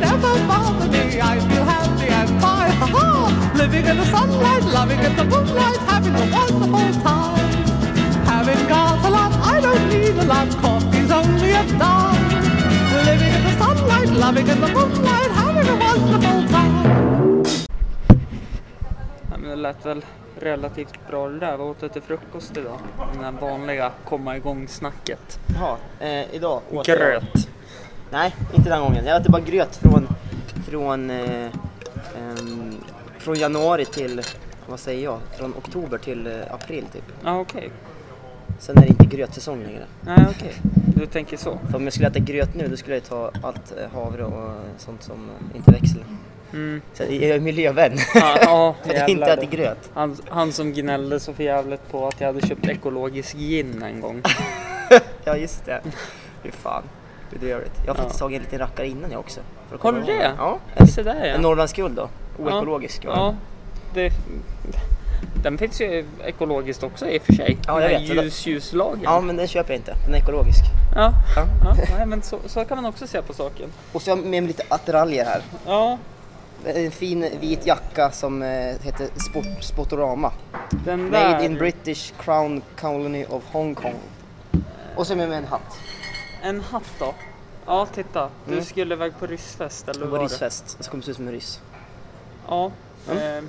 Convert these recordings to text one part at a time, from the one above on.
never bother me. I feel happy and fine, ha ha! Living in the sunlight, loving in the moonlight, having a wonderful time. Having got a lot, I don't need a lot. Coffee's only a dime. Living in the sunlight, loving in the moonlight, having a wonderful time. Ja, men det lät väl relativt bra det där. Vad åt du till frukost idag? Det här vanliga komma igång snacket. Jaha, eh, idag åt jag- Gröt. Nej, inte den gången. Jag åt bara gröt från, från, eh, ehm, från januari till, vad säger jag, från oktober till eh, april typ. Ja okej. Sen är det inte grötsäsong längre. Nej okej. Du tänker så. För om jag skulle äta gröt nu då skulle jag ta allt eh, havre och sånt som eh, inte växer. Mm. Så jag är miljövän. Ja, ja För jag inte jävlar. äter gröt. Han, han som gnällde så förjävligt på att jag hade köpt ekologisk gin en gång. Ja just det. Fy fan. Bedrövligt. Jag har faktiskt tagit en liten rackare innan jag också. Har du det? Ja. En, Se där ja. en Norrlandsguld då. Oekologisk. den. Ja, det, den finns ju ekologiskt också i och för sig. Ja, jag Den vet. Ljus, ljuslagen. ja men den köper jag inte. Den är ekologisk. Ja, Ja. ja men så, så kan man också se på saken. Och så har jag med mig lite attiraljer här. Ja, En fin vit jacka som eh, heter Sport, Sportorama. den där. Made in British Crown Colony of Hong Kong. Och så med mig en hatt. En hatt då? Ja, titta. Du Mm. skulle iväg på ryssfest eller vad var var det? ryssfest. Jag komma se ut som en ryss. Ja. Mm. Eh,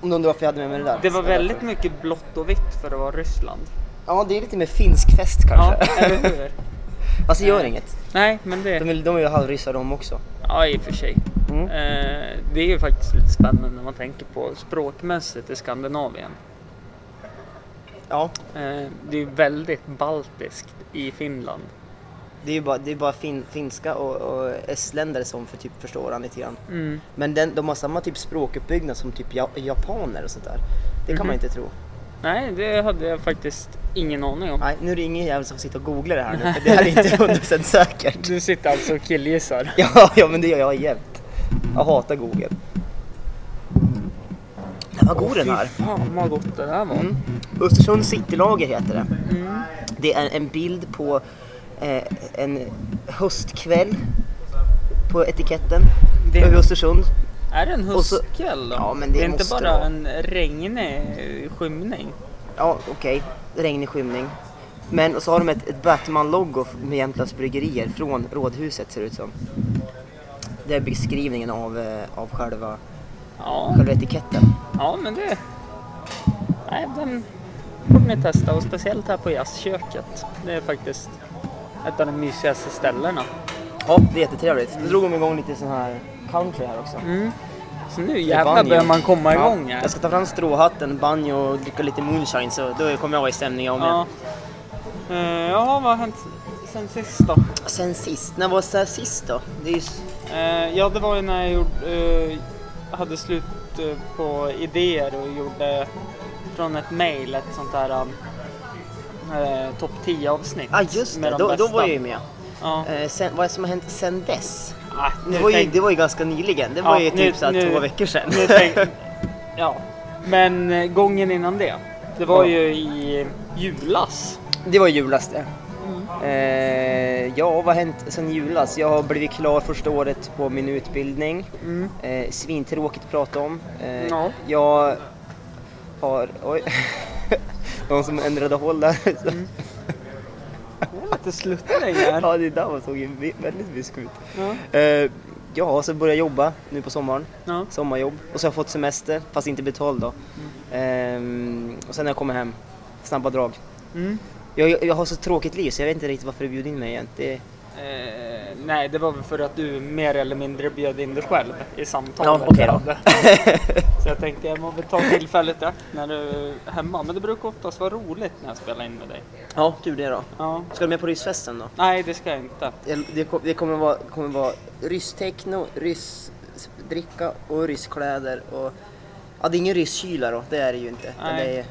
Om du undrar varför jag hade med mig det där. det var väldigt mycket blått och vitt för att vara Ryssland. Ja, det är lite mer finsk fest Ja, kanske. eller hur? Alltså det gör Eh. inget. Nej, men det... De är, de är ju halvryssar de också. Ja, i och för sig. Mm. Eh, det är ju faktiskt lite spännande när man tänker på språkmässigt i Skandinavien. Ja, Eh, det är ju väldigt baltiskt i Finland. Det är ju bara, det är bara fin, finska och, och estländare som för typ förstår varandra lite grann. Mm. Men den, de har samma typ språkuppbyggnad som typ ja, japaner och sånt där. Det kan Mhm. man inte tro. Nej, det hade jag faktiskt ingen aning om. Nej, nu är det ingen jävel som sitta och googla det här nu för det här är inte 100% säkert. Du sitter alltså och killgissar. Ja, ja men det gör jag jämt. Jag hatar Google. Den var god den här. Fy fan vad gott det där var. Mm. Östersunds citylager heter det. Mm. Det är en bild på en höstkväll på etiketten Det- över Östersund. Är det en höstkväll då? Ja, men det är inte bara det vara. en regnig skymning. Ja, okej. Regnig skymning. Men och så har de ett, ett Batman-logo med Jämtlands bryggerier från Rådhuset ser det ut som. Det är beskrivningen av, eh, av själva, Ja, själva etiketten. ja men det... Nej, den borde ni testa och speciellt här på jazzköket. Det är faktiskt ett av de mysigaste ställena. Ja, det är jättetrevligt. Då drog de igång lite sån här country här också. Mm. Så nu jävlar börjar man komma igång här. Jag ska ta fram stråhatten, banjo och dricka lite moonshine så då kommer jag vara i stämning om Ja. Eh, ja, vad har hänt sen sist då? Sen sist, när var det sist då? Det är ju... Eh, ja, det var ju när jag gjorde, eh, hade slut på idéer och gjorde från ett mail ett sånt där eh, topp 10 avsnitt. Ja ah, just med det, de då, då var jag ju med. Ja. Eh, sen, vad som har hänt sen dess? Ah, nu Det var, ju, tänk- det var ju ganska nyligen, det var Ja, ju nu- typ såhär nu- två veckor sedan. nu tänk- ja, men eh, gången innan det, det var Ja. ju i julas. Det var julas det. Mm. Eh, ja, vad har hänt sen julas? Jag har blivit klar första året på min utbildning. Mm. Eh, svintråkigt att prata om. Eh, Ja. Jag har... Oj. Någon som ändrade håll där. Mm. Det är lite sluttning här. ja, det där var såg ju väldigt visk ut. Ja. Eh, ja, så började jag jobba nu på sommaren. Ja. Sommarjobb. Och så har jag fått semester, fast inte betald då. Ehm, och sen när jag kommer hem, snabba drag. Mm. Jag, jag, jag har så tråkigt liv så jag vet inte riktigt varför du bjöd in mig igen. Det, Eh, nej, det var väl för att du mer eller mindre bjöd in dig själv i samtalet. Ja, jag då. Så jag tänkte jag må väl ta tillfället i akt när du är hemma. Men det brukar oftast vara roligt när jag spelar in med dig. ja, tur det då. Ja. Ska du med på ryssfesten då? Nej, det ska jag inte. Det, det, kom- det kommer vara, kommer vara rysstechno, ryssdricka och rysskläder och... Ja, det är ingen rysskyla då, det är det ju inte. Nej. Det är,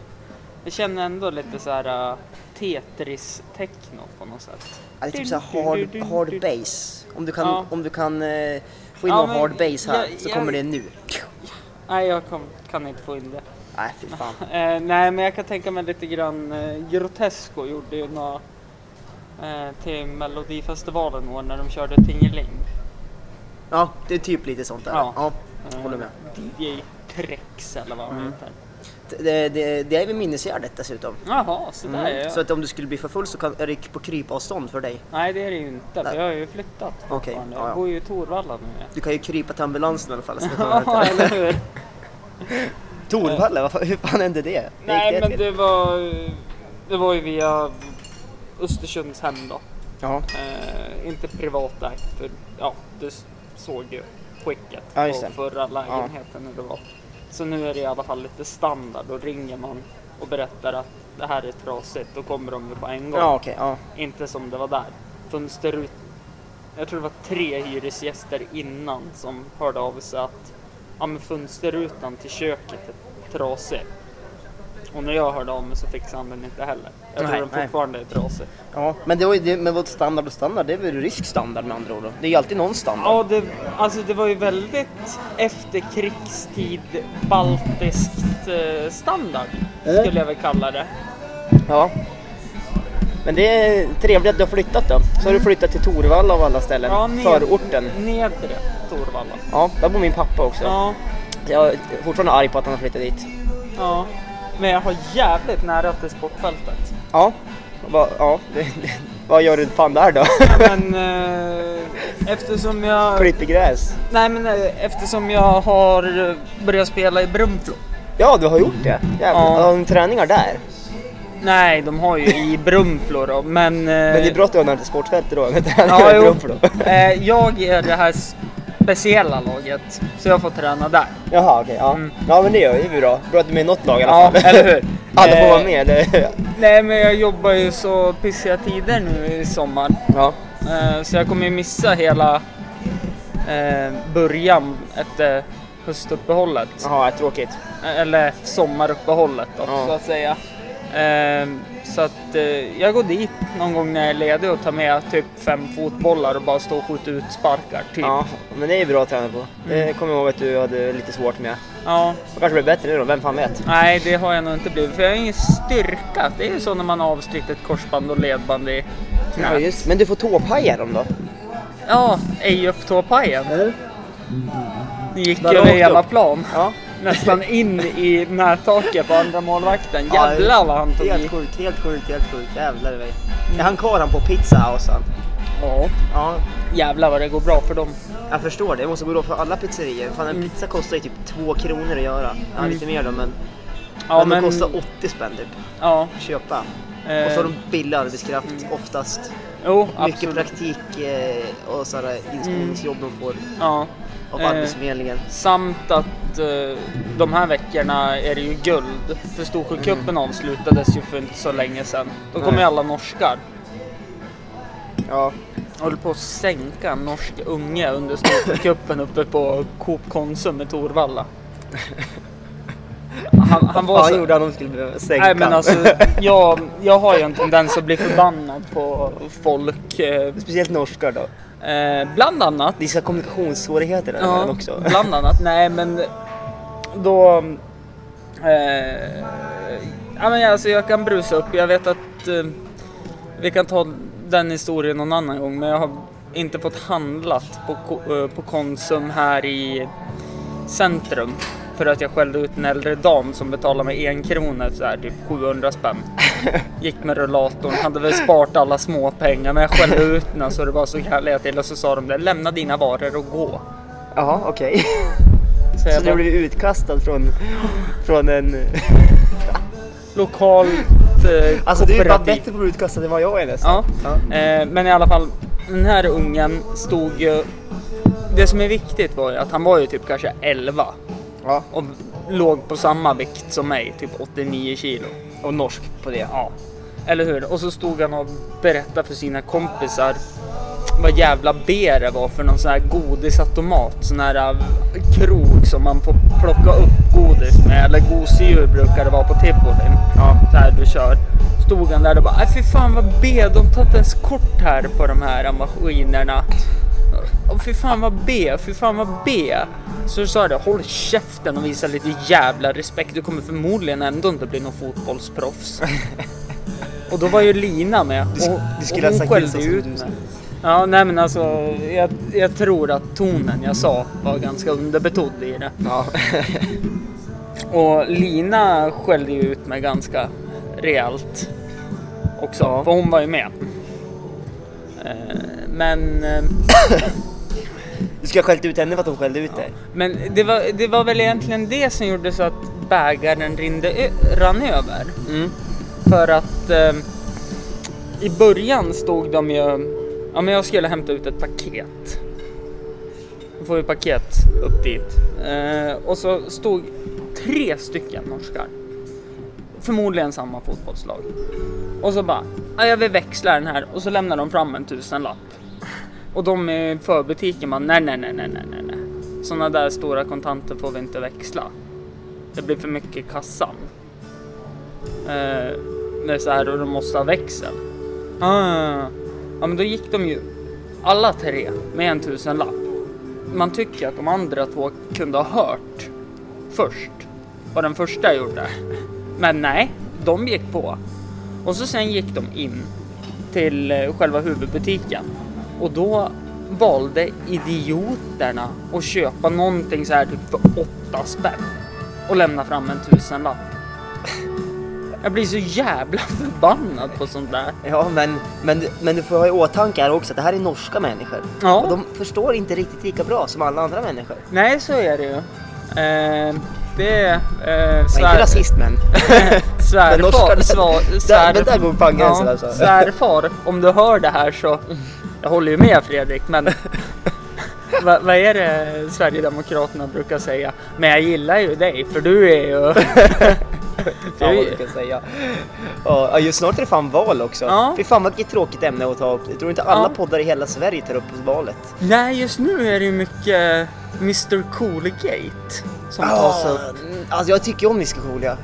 Jag känner ändå lite så här uh, Tetris-techno på något sätt. Det är typ så här hard, hard bass. Om du kan, Ja. om du kan eh, få in Ja, någon hard bass här jag- så jag- kommer det nu. Nej, jag kom, kan inte få in det. Nej, fy fan. Eh, nej, men jag kan tänka mig lite grann. Eh, Grotesco gjorde ju något eh, till Melodifestivalen år när de körde Tingeling. Ja, det är typ lite sånt där. Ja. Ja, håller med. DJ Trex eller vad han Mm. heter. Det, det, det är vid minnesgärdet dessutom. Jaha, så där är Mm. jag. Så att om du skulle bli för full så kan, är det på krypavstånd för dig. Nej det är det ju inte, för jag har ju flyttat fortfarande. ja, ja. Jag bor ju i Torvalla nu. Du kan ju krypa till ambulansen i alla fall. Ja, eller hur? Torvalla, hur fan hände det? Nej men till? det var, det var ju via Östersunds hem då. Ja, Eh, inte privatägt för ja, du såg ju skicket Ja, på det. förra lägenheten hur det var. Så nu är det i alla fall lite standard. Då ringer man och berättar att det här är trasigt. Då kommer de ju på en gång. ja okej. ja. Inte som det var där. Fönsterut... Jag tror det var tre hyresgäster innan som hörde av sig att ja, men fönsterrutan till köket är trasig. Och när jag hörde av mig så fixade han den inte heller. Jag Nej, tror den nej. fortfarande är trasig. ja. Men det var ju det, men vad standard och standard, det är väl rysk standard med andra ord då? Det är ju alltid någon standard. Ja, det, alltså det var ju väldigt efterkrigstid baltiskt eh, standard skulle jag väl kalla det. Ja. Men det är trevligt att du har flyttat då. Så har du flyttat till Torvalla av alla ställen. Ja, ned- Förorten. Nedre Torvalla. Ja, där bor min pappa också. Ja, Jag är fortfarande arg på att han har flyttat dit. ja. Men jag har jävligt nära till sportfältet. Ja. Va, ja vad gör du fan där då? Men eh, eftersom jag... Klipper gräs? Nej men eh, eftersom jag har eh, börjat spela i Brunflo. Ja, du har gjort det? Jävlar. Ja. Har de träningar där? Nej, de har ju i Brunflo då, men... Men det är bra att du har till sportfältet då. Ja, jo. Brunflo. Eh, jag är det här speciella laget, så jag får träna där. Jaha, okej. ja. Mm. ja, men det är ju bra. Bra att du är med i något lag i alla Ja, fall. eller hur? Alla får Eh, vara med. Eller? Nej, men jag jobbar ju så pissiga tider nu i sommar. Ja. Eh, så jag kommer ju missa hela eh, början efter höstuppehållet. Jaha, tråkigt. Eller sommaruppehållet då, Ja. så att säga. Så att eh, jag går dit någon gång när jag är ledig och tar med typ fem fotbollar och bara står och skjuter ut sparkar. Typ. Ja, men det är ju bra att träna på. Det Mm. kommer jag ihåg att du hade lite svårt med. Ja. Och kanske blir bättre nu då, vem fan vet? Nej, det har jag nog inte blivit. För jag har ingen styrka. Det är ju så när man har avslitit korsband och ledband i knät. Ja, just. Men du får tåpajar dem då? Ja, ej upp tåpajen. Det gick Där över hela plan. Ja. Nästan in i nättaket på andra målvakten. Jävlar vad han tog i. Helt sjukt, helt sjukt, helt sjukt. Jävlar i mig. Är han kvar han på Pizza House han? Ja, Ja, jävlar vad det går bra för dem. jag förstår det. Det måste gå bra för alla pizzerior. Fan en Mm. pizza kostar ju typ två kronor att göra. Ja, Mm. lite mer då men. Ja, men, men, det kostar 80 spänn typ. ja, Köpa. eh, Och så har de billig arbetskraft oftast. jo, Mycket absolut. praktik eh, och sådana inskolningsjobb de får Ja. Av Eh, Arbetsförmedlingen. Samt att eh, de här veckorna är det ju guld. För Storsjöcupen avslutades ju för inte så länge sedan. Då kom ju alla norskar. Ja. Håller på att sänka en norsk unge under Storsjöcupen uppe på Coop Konsum i Torvalla. Han, han var så... gjorde han om skulle behöva sänka Nej men alltså, jag, jag har ju en tendens att bli förbannad på folk. Eh, Speciellt norskar då. Eh, bland annat. Vissa kommunikationssvårigheter där Ja, också. bland annat. Nej men då... Eh, ja, men alltså jag kan brusa upp. Jag vet att eh, vi kan ta den historien någon annan gång. Men jag har inte fått handlat på, eh, på Konsum här i centrum. För att jag skällde ut en äldre dam som betalade mig en krona, så här, typ 700 spänn. Gick med rullatorn, hade väl sparat alla små pengar men jag skällde ut henne så det var så härliga till och så sa de det, lämna dina varor och gå. Jaha, okej. Så jag Så du blev utkastad från, från en... lokalt eh, Alltså du är bara bättre på att bli utkastad än vad jag är nästan. Ja. Eh, men i alla fall, den här ungen stod ju... Det som är viktigt var ju att han var ju typ kanske 11 ja. och låg på samma vikt som mig, typ 89 kilo. Och norsk på det. Ja, eller hur? Och så stod han och berättade för sina kompisar vad jävla B det var för någon sån här godisautomat. Sån här äh, krog som man får plocka upp godis med. Eller gosedjur brukar det vara på tivolin. Ja. Så här du kör. Stod han där och bara, "Aj, fy fan vad B, de tar inte ens kort här på de här maskinerna. Och fy fan vad B, fy fan vad B. Så sa jag håll käften och visa lite jävla respekt. Du kommer förmodligen ändå inte bli någon fotbollsproffs. och då var ju Lina med. Och, du skulle och hon skällde ju ut mig. Ja, nej men alltså jag, jag tror att tonen jag sa var ganska underbetodd i det. Ja. Och Lina skällde ju ut mig ganska rejält också, Ja. för hon var ju med. Eh, Men, eh, Du ska ha skällt ut henne för att hon skällde ut dig. men det, var, det var väl egentligen det som gjorde så att bägaren rinde, ö- rann över. Mm. För att eh, i början stod de ju... Ja men jag skulle hämta ut ett paket. Då får vi paket upp dit. Eh, och så stod tre stycken norskar. Förmodligen samma fotbollslag. Och så bara, ja, jag vill växla den här. Och så lämnar de fram en tusenlapp. Och de eh, i förbutiken bara, nej, nej, nej, nej, nej, nej, nej. Sådana där stora kontanter får vi inte växla. Det blir för mycket i kassan. Eh, det är så här och de måste ha växel. Ah, ja men då gick de ju alla tre med en tusenlapp. Man tycker att de andra två kunde ha hört först vad den första gjorde. Men nej, de gick på. Och så sen gick de in till eh, själva huvudbutiken. Och då valde idioterna att köpa någonting så här typ för åtta spänn. Och lämna fram en tusenlapp. Jag blir så jävla förbannad på sånt där. Ja, men, men, men du får ha i åtanke här också att det här är norska människor. Ja. Och de förstår inte riktigt lika bra som alla andra människor. Nej, så är det ju. Eh, det är... Eh, Jag är inte rasist men. svärfar, norska- svar, Där- svärfar, där går fan gränsen alltså. Svärfar, om du hör det här så... Jag håller ju med Fredrik, men... Va, vad är det Sverigedemokraterna brukar säga? Men jag gillar ju dig, för du är ju... Fan vad du kan säga. Ja, ja, just snart är det fan val också. Ja. Fy fan vilket tråkigt ämne att ta upp. Jag tror inte alla Ja. poddar i hela Sverige tar upp valet. Nej, just nu är det ju mycket Mr Coolgate som tas upp. mm, alltså jag tycker om Mr Cool ja.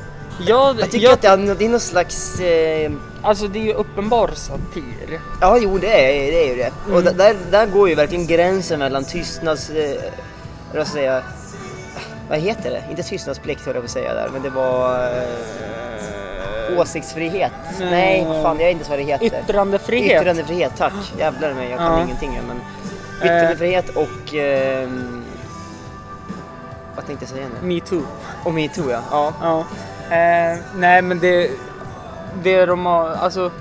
Jag, Jag tycker jag, att det är någon slags... Eh, Alltså det är ju uppenbar satir. ja jo det är, det är ju det. Och Mm. där- där, där går ju verkligen gränsen mellan tystnads... Eh, vad ska jag säga? Vad heter det? Inte tystnadsplikt höll jag på att säga där, men det var... Eh, åsiktsfrihet. Nej. Nej, fan jag är inte så vad det heter. Yttrandefrihet. Yttrandefrihet, tack. Jävlar mig, jag kan Ja. ingenting men... Eh. Yttrandefrihet och... ehm, vad tänkte jag säga nu? Me too. Och metoo ja. ja. Ja. Eh, nej men det... Det de har, alltså...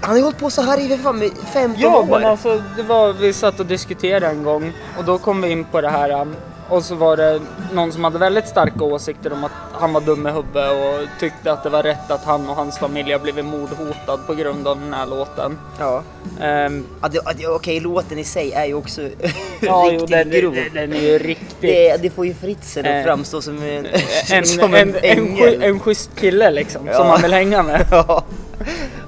Han har ju hållit på så här i fan med 15 Ja år. men alltså det var, vi satt och diskuterade en gång och då kom vi in på det här um, och så var det någon som hade väldigt starka åsikter om att han var dum i huvudet och tyckte att det var rätt att han och hans familj har blivit mordhotad på grund av den här låten. Ja. Ehm, Ja, det- ja, Okej, låten i sig är ju också ja, jo, riktigt den, grov. den, den är ju riktigt... Det, det får ju Fritzl Eh, att framstå som en, en, som en, en, en, en, en schysst kille liksom, Ja. som man vill hänga med. ja.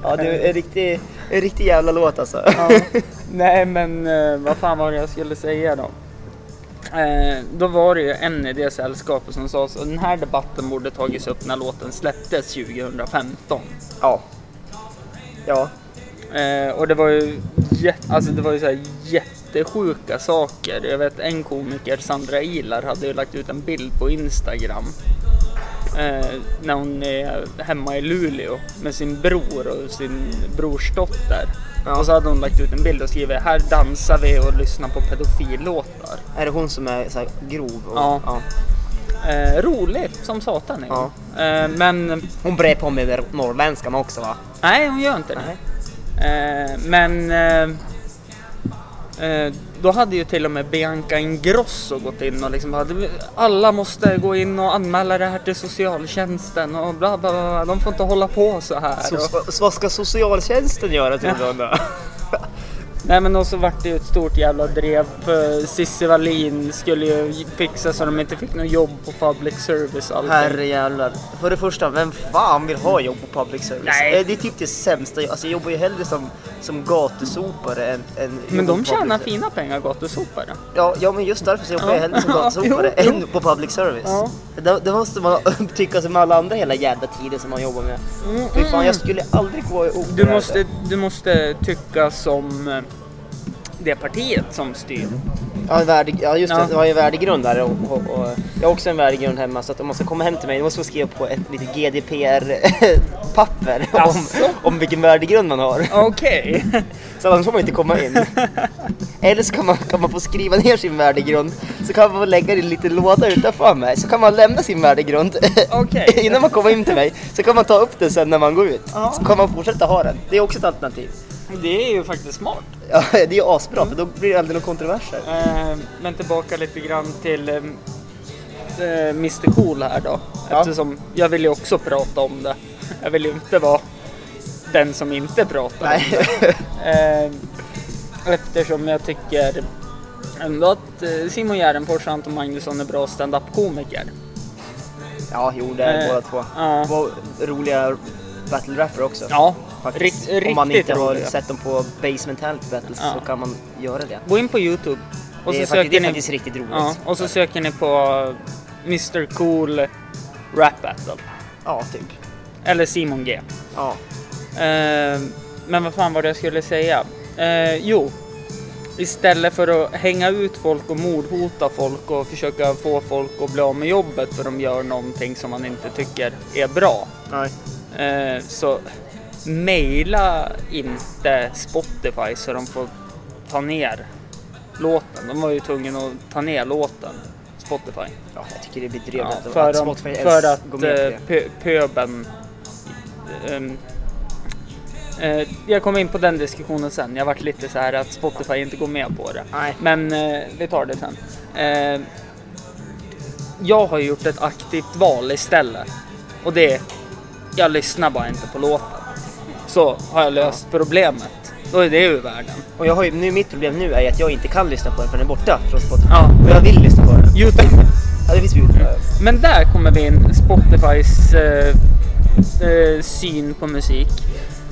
ja, det är en riktig, en riktig jävla låt alltså. Ja. Nej men eh, vad fan var det jag skulle säga då? Eh, då var det ju en i det sällskapet som sa så den här debatten borde tagits upp när låten släpptes 2015. Ja. Ja. Eh, och det var ju, jät- alltså det var ju så här jättesjuka saker. Jag vet en komiker, Sandra Ilar, hade ju lagt ut en bild på Instagram. Eh, när hon är hemma i Luleå med sin bror och sin brorsdotter. Ja. Och så hade hon lagt ut en bild och skrivit här dansar vi och lyssnar på pedofillåtar. Är det hon som är så här grov? Och, Ja. Eh, roligt som satan hon. Eh, men Hon brer på med norrländskan också va? nej, hon gör inte det. Eh, men eh, eh, då hade ju till och med Bianca Ingrosso gått in och liksom "Du, alla måste gå in och anmäla det här till socialtjänsten och bla bla bla. De får inte hålla på så här. Så, så, vad ska socialtjänsten göra till Ja. då? nej men och så vart det ju ett stort jävla drev Cissi Wallin skulle ju fixa så de inte fick något jobb på public service allting. Herre jävlar. För det första, vem fan vill ha jobb på public service? Nej. Eh, Det är typ det sämsta. Alltså jag jobbar ju hellre som, som gatusopare än, än Men de tjänar fina pengar gatusopare. Ja, ja men just därför så jobbar Ja. jag hellre som gatusopare än på public service. Ja. Det, det måste man tycka som alla andra hela jävla tiden som man jobbar med. Fy fan, jag skulle aldrig gå ihop Du med det måste, du måste tycka som eh, det partiet som styr. Ja, värde, ja just det, Ja. jag har ju värdegrund där och, och, och jag har också en värdegrund hemma så att om man ska komma hem till mig då måste man skriva på ett litet GDPR papper om, om vilken värdegrund man har. Okej. Så annars får man inte komma in. Eller så kan man, kan man få skriva ner sin värdegrund, så kan man få lägga det i en liten låda utanför mig, så kan man lämna sin värdegrund Okej. innan man kommer in till mig, så kan man ta upp den sen när man går ut. Ja. Så kan man fortsätta ha den. Det är också ett alternativ. Det är ju faktiskt smart. Ja, det är ju asbra, för då blir det aldrig några kontroverser. Eh, men tillbaka lite grann till eh, eh, Mr Cool här då. Ja. Eftersom jag vill ju också prata om det. Jag vill ju inte vara den som inte pratar om Nej. det. Eh, eftersom jag tycker ändå att eh, Simon Gärdenfors och Anton Magnusson är bra stand-up-komiker. Ja, jo det är Eh, båda två. ja. Två roliga battle-rapper också. Ja, faktiskt. rikt- Om man inte har roliga. sett dem på Base Mentality Battles Ja. så kan man göra det. Gå in på Youtube. Och det, är så faktiskt, det är ni, faktiskt riktigt roligt. ja, och så söker ni på Mr Cool Rap Battle. Ja, typ. Eller Simon G. Ja. Eh, men vad fan var det jag skulle säga? Eh, jo, istället för att hänga ut folk och mordhota folk och försöka få folk att bli av med jobbet för de gör någonting som man inte tycker är bra. Nej. Eh, så mejla inte Spotify så de får ta ner låten. De var ju tvungna att ta ner låten, Spotify. Ja, jag tycker det Ja, bedrövligt för, att Spotify för ens att går med eh, pö, pöben... ehm, eh, jag kommer in på den diskussionen sen. Jag varit lite så här att Spotify inte går med på det. Nej. Men eh, vi tar det sen. Eh, jag har gjort ett aktivt val istället. Och det är, jag lyssnar bara inte på låten. Så har jag löst problemet. Då är det ur världen. Och jag har ju, nu, mitt problem nu är att jag inte kan lyssna på den för den är borta från Spotify. Ja. Och jag vill lyssna på den. Youtube. Ja, det finns Youtube. Men där kommer vi in Spotifys eh, eh, syn på musik.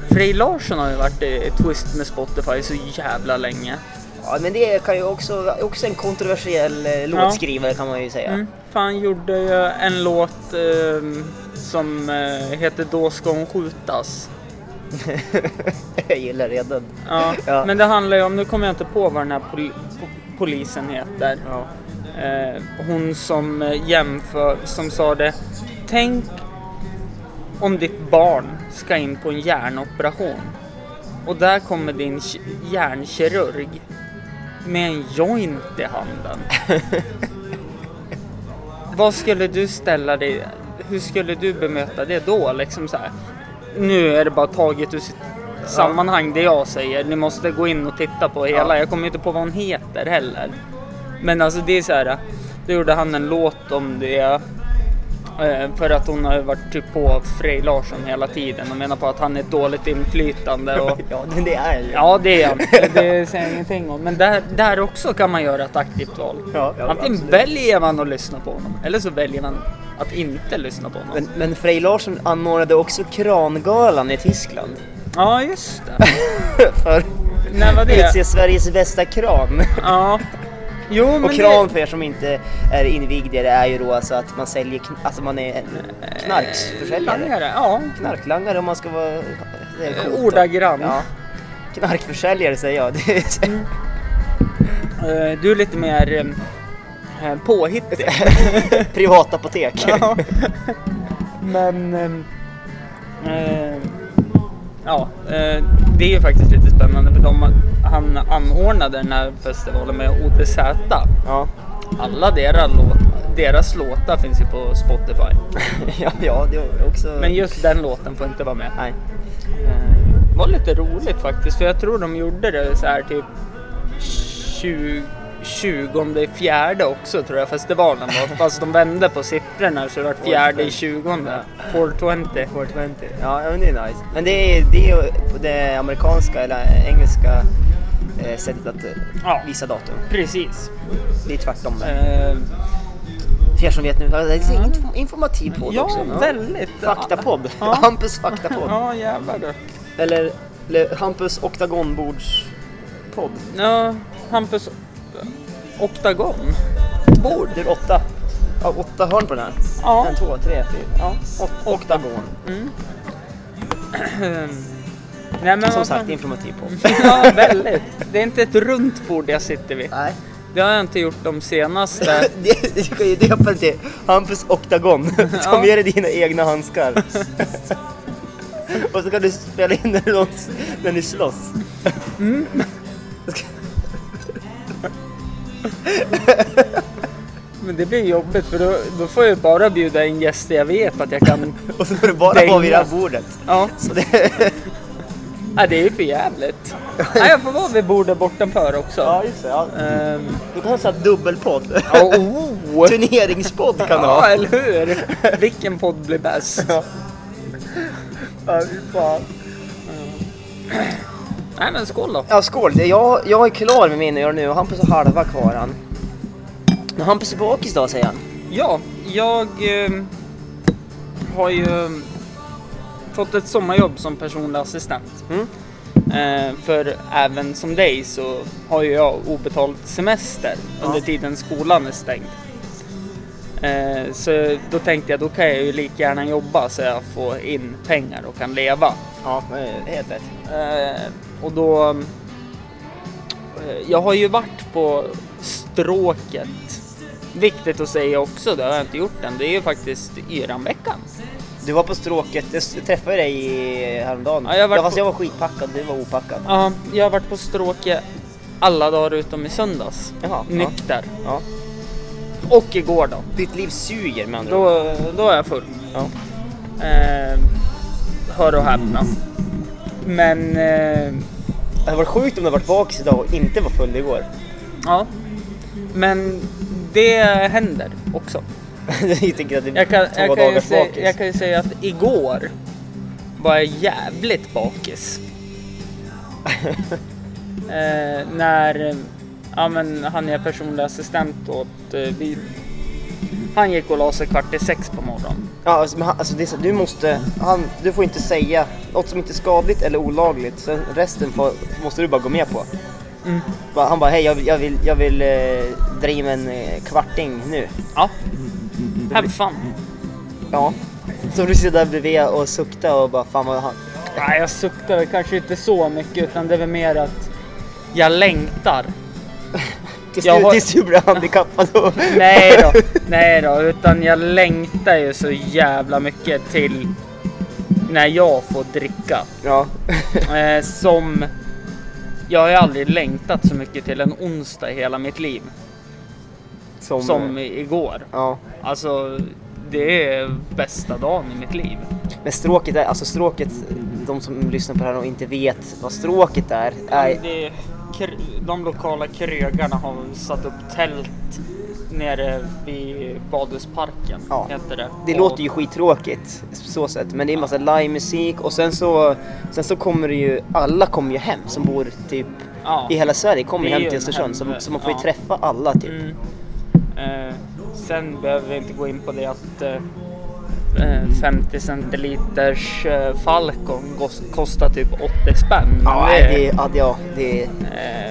Frej Larsson har ju varit i twist med Spotify så jävla länge. Ja, men det kan ju också, också en kontroversiell eh, låtskrivare kan man ju säga. Mm. Han gjorde ju en låt eh, som eh, heter Då ska hon skjutas. jag gillar redan. Ja, Ja. Men det handlar ju om, nu kommer jag inte på vad den här pol- po- polisen heter. Ja. Eh, hon som eh, jämför, som sa det. Tänk om ditt barn ska in på en hjärnoperation. Och där kommer din ki- hjärnkirurg med en joint i handen. Vad skulle du ställa dig, hur skulle du bemöta det då? Liksom så här. Nu är det bara taget ur sitt sammanhang det jag säger. Ni måste gå in och titta på hela. Ja. Jag kommer inte på vad hon heter heller. Men alltså det är så här. Då gjorde han en låt om det. Eh, För att hon har varit typ på Frej Larsson hela tiden och menar på att han är ett dåligt inflytande. Och, ja, det är ju. ja det är han. Det säger jag ingenting om. Men där, där också kan man göra ett aktivt val. Ja, ja, Antingen absolut. väljer man att lyssna på honom eller så väljer man att inte lyssna på honom. Men, men Frej Larsson anordnade också Krangalan i Tyskland. Ja just det. för När var det? utse Sveriges bästa kran. Ja. Jo men Och det- kran för er som inte är invigda det är ju då alltså att man säljer, kn- alltså man är en. Langare, ja. Knarklangare om man ska vara... Det då. Ordagrann. Ja. Knarkförsäljare säger jag. Det Eh, Du är lite mer eh, påhittig. privatapotek. Ja. Men... ehm, eh, ja, eh, det är ju faktiskt lite spännande för de, han anordnade den här festivalen med OTZ. Ja. Alla deras, låt, deras låtar finns ju på Spotify. ja, ja, det är också... Men just den låten får inte vara med. Nej. Eh, Det var lite roligt faktiskt för jag tror de gjorde det så här typ 20, 20 fjärde också tror jag festivalen var. Fast de vände på siffrorna så det var fjärde i 20. 420. 420. Ja, men det är nice. Men det är, det är det amerikanska eller engelska eh, sättet att eh, Ja. visa datum. Precis. Det är tvärtom där. Eh, För er som vet nu, det är en info- informativ podd ja, också. väldigt. Faktapodd. Ja. Hampus faktapodd. Ja, jävlar du. Eller, eller Hampus oktagonbordspodd. Ja, Hampus Oktagon. Bord. Det är åtta. Ja, åtta hörn på den här. Ja. En, två, tre, fyra. Ja, åt, oktagon. Mm. Nej, men Som sagt, fan. informativ podd. Ja, väldigt. Det är inte ett runt bord jag sitter vid. Nej. Det har jag inte gjort de senaste. Det- Du kan ju döpa den till Hampus oktagon. Ta med dig dina egna handskar. Och så kan du spela in när, när ni slåss. Men det blir jobbigt för då, då får jag bara bjuda in gäster jag vet att jag kan... Och så får du bara vara vid det här bordet. Ja, Så det, Nej, det är ju för jävligt. Nej, jag får vara vid bordet bortanför också. ja, just det. Ja. Ehm, Du kan ha så här dubbelpodd. ja, oh. Turneringspodd kan du Ja, ha. eller hur? Vilken podd blir bäst? Ja. Ja, fy fan. Nej, men skål då. Ja, skål. Jag, jag är klar med mina öl nu och Hampus har halva kvar han. Men Hampus är bakis idag säger han. Ja, jag ehm, har ju ehm, fått ett sommarjobb som personlig assistent. Mm. Eh, för även som dig så har ju jag obetald semester under Ja. tiden skolan är stängd. Eh, så då tänkte jag då kan jag ju lika gärna jobba så jag får in pengar och kan leva. Ja, det är helt rätt. Eh, och då... Eh, jag har ju varit på stråket. Viktigt att säga också, det har jag inte gjort än. Det är ju faktiskt Yranveckan. Du var på stråket, jag träffade dig i- häromdagen. Ja, jag varit ja, fast på- jag var skitpackad, du var opackad. Ja, jag har varit på stråket alla dagar utom i söndags. Jaha, ja. Nykter. Ja. Och igår då. Ditt liv suger med andra ord. Då, då är jag full. Ja. Eh, hör och häpna. Men eh, Det hade varit sjukt om du varit bakis idag och inte var full igår. ja. Men det händer också. jag tänker att det är Jag kan, två jag, kan ju dagars säga, bakis. jag kan ju säga att igår var jag jävligt bakis. eh, när eh, ja, men han är personlig assistent åt... Eh, han gick och la sig kvart i sex på morgonen. Ja, alltså, men han- alltså det är så, du måste, han, du får inte säga något som inte är skadligt eller olagligt. Sen resten får, måste du bara gå med på. Mm. Han bara, hej jag vill, jag vill, jag vill eh, dra in en eh, kvarting nu. Ja. Have fun. Ja. Så du sitter där bredvid och suktar och bara, fan vad han... Nej, jag suktar kanske inte så mycket utan det är väl mer att jag längtar. Tills, Jag du, har- tills du blir handikappad och... Nej då, nej då, utan jag längtar ju så jävla mycket till när jag får dricka. Ja. Eh, som jag har ju aldrig längtat så mycket till en onsdag i hela mitt liv Som... som igår. Ja. Alltså, det är bästa dagen i mitt liv. Men stråket är, alltså stråket, de som lyssnar på det här och inte vet vad stråket är, är Det, de lokala krögarna har satt upp tält nere vid Badhusparken. Ja. Heter det. Det Och- låter ju skittråkigt så sätt, men det är massa livemusik och sen så, sen så kommer det ju, alla kommer ju hem som bor typ Ja. i hela Sverige kommer hem till en Östersund så, så man får ju ja. träffa alla typ. Mm. Eh, sen behöver vi inte gå in på det att eh, 50 centiliters eh, Falcon kostar typ 80 spänn. Ja, det, det, ja, ja, det, eh,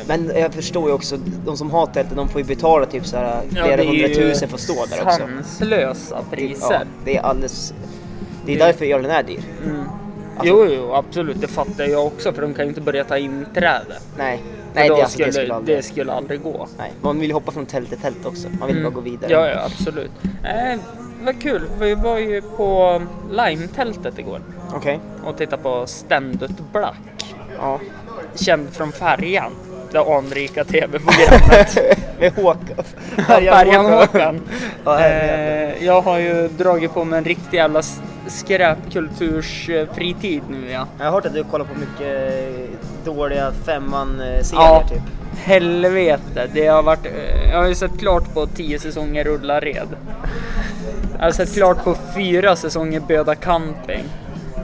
men jag förstår ju också, de som har tältet de får ju betala typ så här ja, flera ju hundratusen för att stå där också. sanslösa Ja, priser. det är alldeles, det är Det- därför ölen är dyr. Mm. Alltså- Jo, jo, absolut. Det fattar jag också för de kan ju inte börja ta inträde. Nej, nej det, alltså, skulle, det skulle aldrig, det skulle aldrig gå. nej. Man vill ju hoppa från tält till tält också, man vill Mm. bara gå vidare. Ja, ja, absolut. Eh, vad kul. Vi var ju på Lime-tältet igår Okej, och tittade på Ständigt Black. ja. Känd från Färjan. Det anrika tv-programmet. Med Håkan. Färjan Håkan. Ja. Eh, jag har ju dragit på mig en riktig jävla skräpkultursfritid nu ja. Jag har hört att du kollar på mycket dåliga femman-serier Ja, typ. helvete. Det har varit, eh, jag har ju sett klart på tio säsonger Ullared. Jag har sett klart på fyra säsonger Böda camping.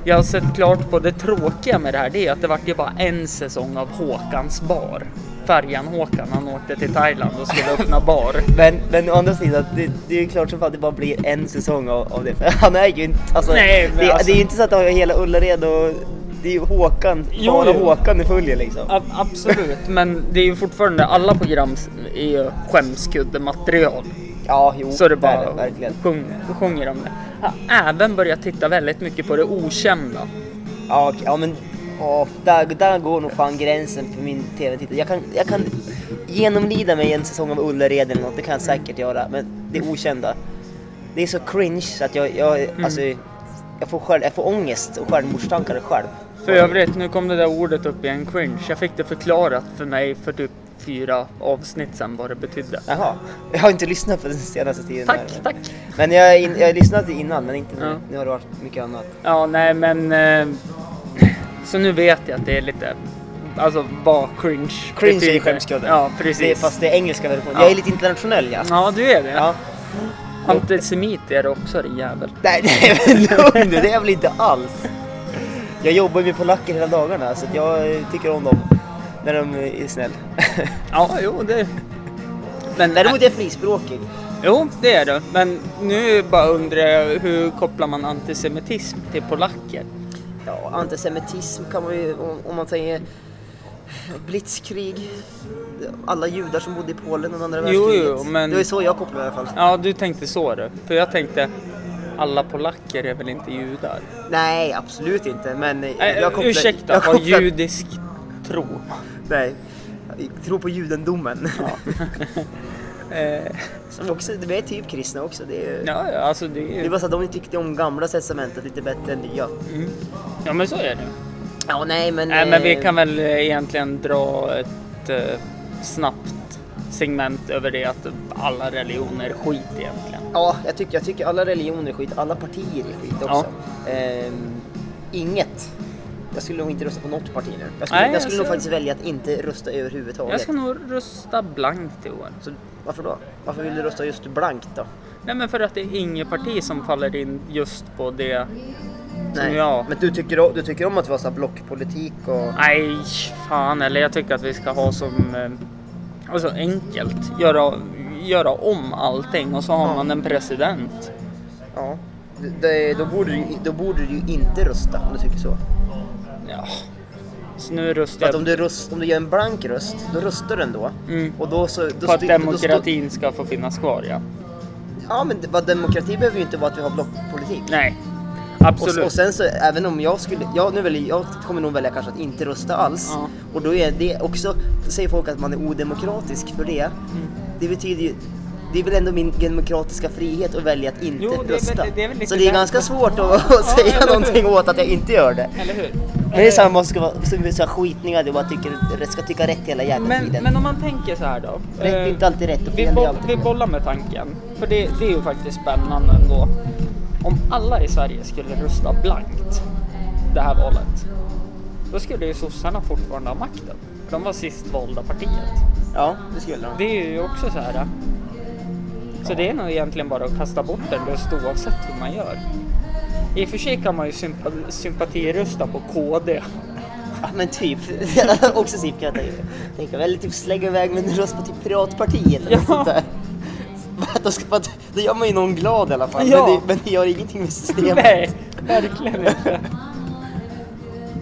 Jag har sett klart på det tråkiga med det här, det är att det vart ju bara en säsong av Håkans bar. Färjan Håkan, han åkte till Thailand och skulle öppna bar. Men, men å andra sidan, det, det är ju klart som fan att det bara blir en säsong av, av det. För han är ju inte, alltså, Nej, det, alltså- det är ju inte så att det har hela Ullared och det är ju Håkan, Jo, bara jo. Håkan det följer liksom. A- absolut, men det är ju fortfarande, alla program är ju skämskuddematerial. Ja, jo, Så det bara det, verkligen. sjung, sjunger om det. Jag har även börjat titta väldigt mycket på det okända. Ja, okej, ja men ja, där, där går nog fan gränsen för min tv-tittare. Jag kan, jag kan genomlida mig en säsong av Ullared eller något, det kan jag säkert göra. Men det okända, det är så cringe så att jag, jag Mm. alltså, jag får, själv, jag får ångest och självmordstankar själv. För övrigt, nu kom det där ordet upp i en cringe. Jag fick det förklarat för mig för typ fyra avsnitt sedan vad det betydde. Jaha, jag har inte lyssnat på den senaste tiden. Tack, här. tack. Men jag, jag har lyssnat innan men inte. Ja. Nu har det varit mycket annat. Ja, nej men... Eh, så nu vet jag att det är lite... Alltså vad cringe Cringe är betyder. skämskudden. Ja, Det, precis. är- fast det är engelska versionen. Ja. Jag är lite internationell ja. Ja, du är det. ja. Antisemit är det också din jävel. Nej, nej men lugn nu, det är jag väl inte alls. Jag jobbar ju med polacker hela dagarna så jag tycker om dem. När de är snäll. Ja, jo det... Men, Däremot är jag frispråkig. Jo, det är det. Men nu bara undrar jag hur kopplar man antisemitism till polacker? Ja, antisemitism kan man ju, om, om man säger blitzkrig. Alla judar som bodde i Polen under andra Jo, världskriget. jo, men- Det var ju så jag kopplade i alla fall. Ja, du tänkte så du. För jag tänkte, alla polacker är väl inte judar? Nej, absolut inte. Men jag kopplar, ursäkta, jag har kopplar- judisk tro. Nej, tror på judendomen. Eh, Som också, de är typ kristna också. Det är, ja, ja, alltså det är det ju... bara så att de tyckte om gamla testamentet lite bättre än nya. Mm. Ja, men så är det. Ja, nej men... Nej, men vi eh, kan väl eh, egentligen dra ett eh, snabbt segment över det att alla religioner är skit egentligen. Ja, jag tycker, jag tycker alla religioner är skit, alla partier är skit också. Ehm, inget. Jag skulle nog inte rösta på något parti nu. Jag skulle, Nej, jag skulle nog alltså- faktiskt välja att inte rösta överhuvudtaget. Jag ska nog rösta blankt i år. Så varför då? Varför vill du rösta just blankt då? Nej, men för att det är inget parti som faller in just på det. Nej. jag- Men du tycker, du tycker om att vi har så här blockpolitik och... Nej, fan eller jag tycker att vi ska ha som eh, alltså enkelt. Göra, göra om allting och så har Ja. man en president. Ja. Det, det, då, borde du, då borde du ju inte rösta om du tycker så. Ja. Så nu För röstar att om jag du, röst, om du gör en blank röst, då röstar du ändå. Mm. Och då så... Då på att styr- då demokratin ska få finnas kvar, ja. Ja men vad demokrati behöver ju inte vara att vi har blockpolitik. Nej, absolut. och sen så även om jag skulle, jag, nu väljer, jag kommer nog välja kanske att inte rösta alls. Ja. Och då är det också, säger folk att man är odemokratisk för det. Mm. Det betyder ju, det är väl ändå min demokratiska frihet att välja att inte Jo, det är rösta. det är så det är ganska svårt att, att säga hur? någonting åt att jag inte gör det. Eller hur? Men det är samma, vara som här skitningar, det bara tycker, ska tycka rätt hela jävla Men, tiden. men om man tänker så här då. Rätt är eh, inte alltid rätt och vi, fel är boll, alltid vi bollar med tanken. För det, det är ju faktiskt spännande ändå. Om alla i Sverige skulle rösta blankt det här valet. Då skulle ju sossarna fortfarande ha makten. De var sist valda partiet. Ja, det skulle de. Det är ju också så här. Så det är nog egentligen bara att kasta bort en röst oavsett hur man gör. I och för sig kan man ju sympa, sympatirösta på KD. Ja men typ, också typ kan jag tänka. eller typ slänga iväg en röst på typ Piratpartiet eller Ja. sånt där. Då, ska man, då gör man ju någon glad i alla fall, Ja. men, det, men det gör ingenting med systemet. Nej, verkligen inte.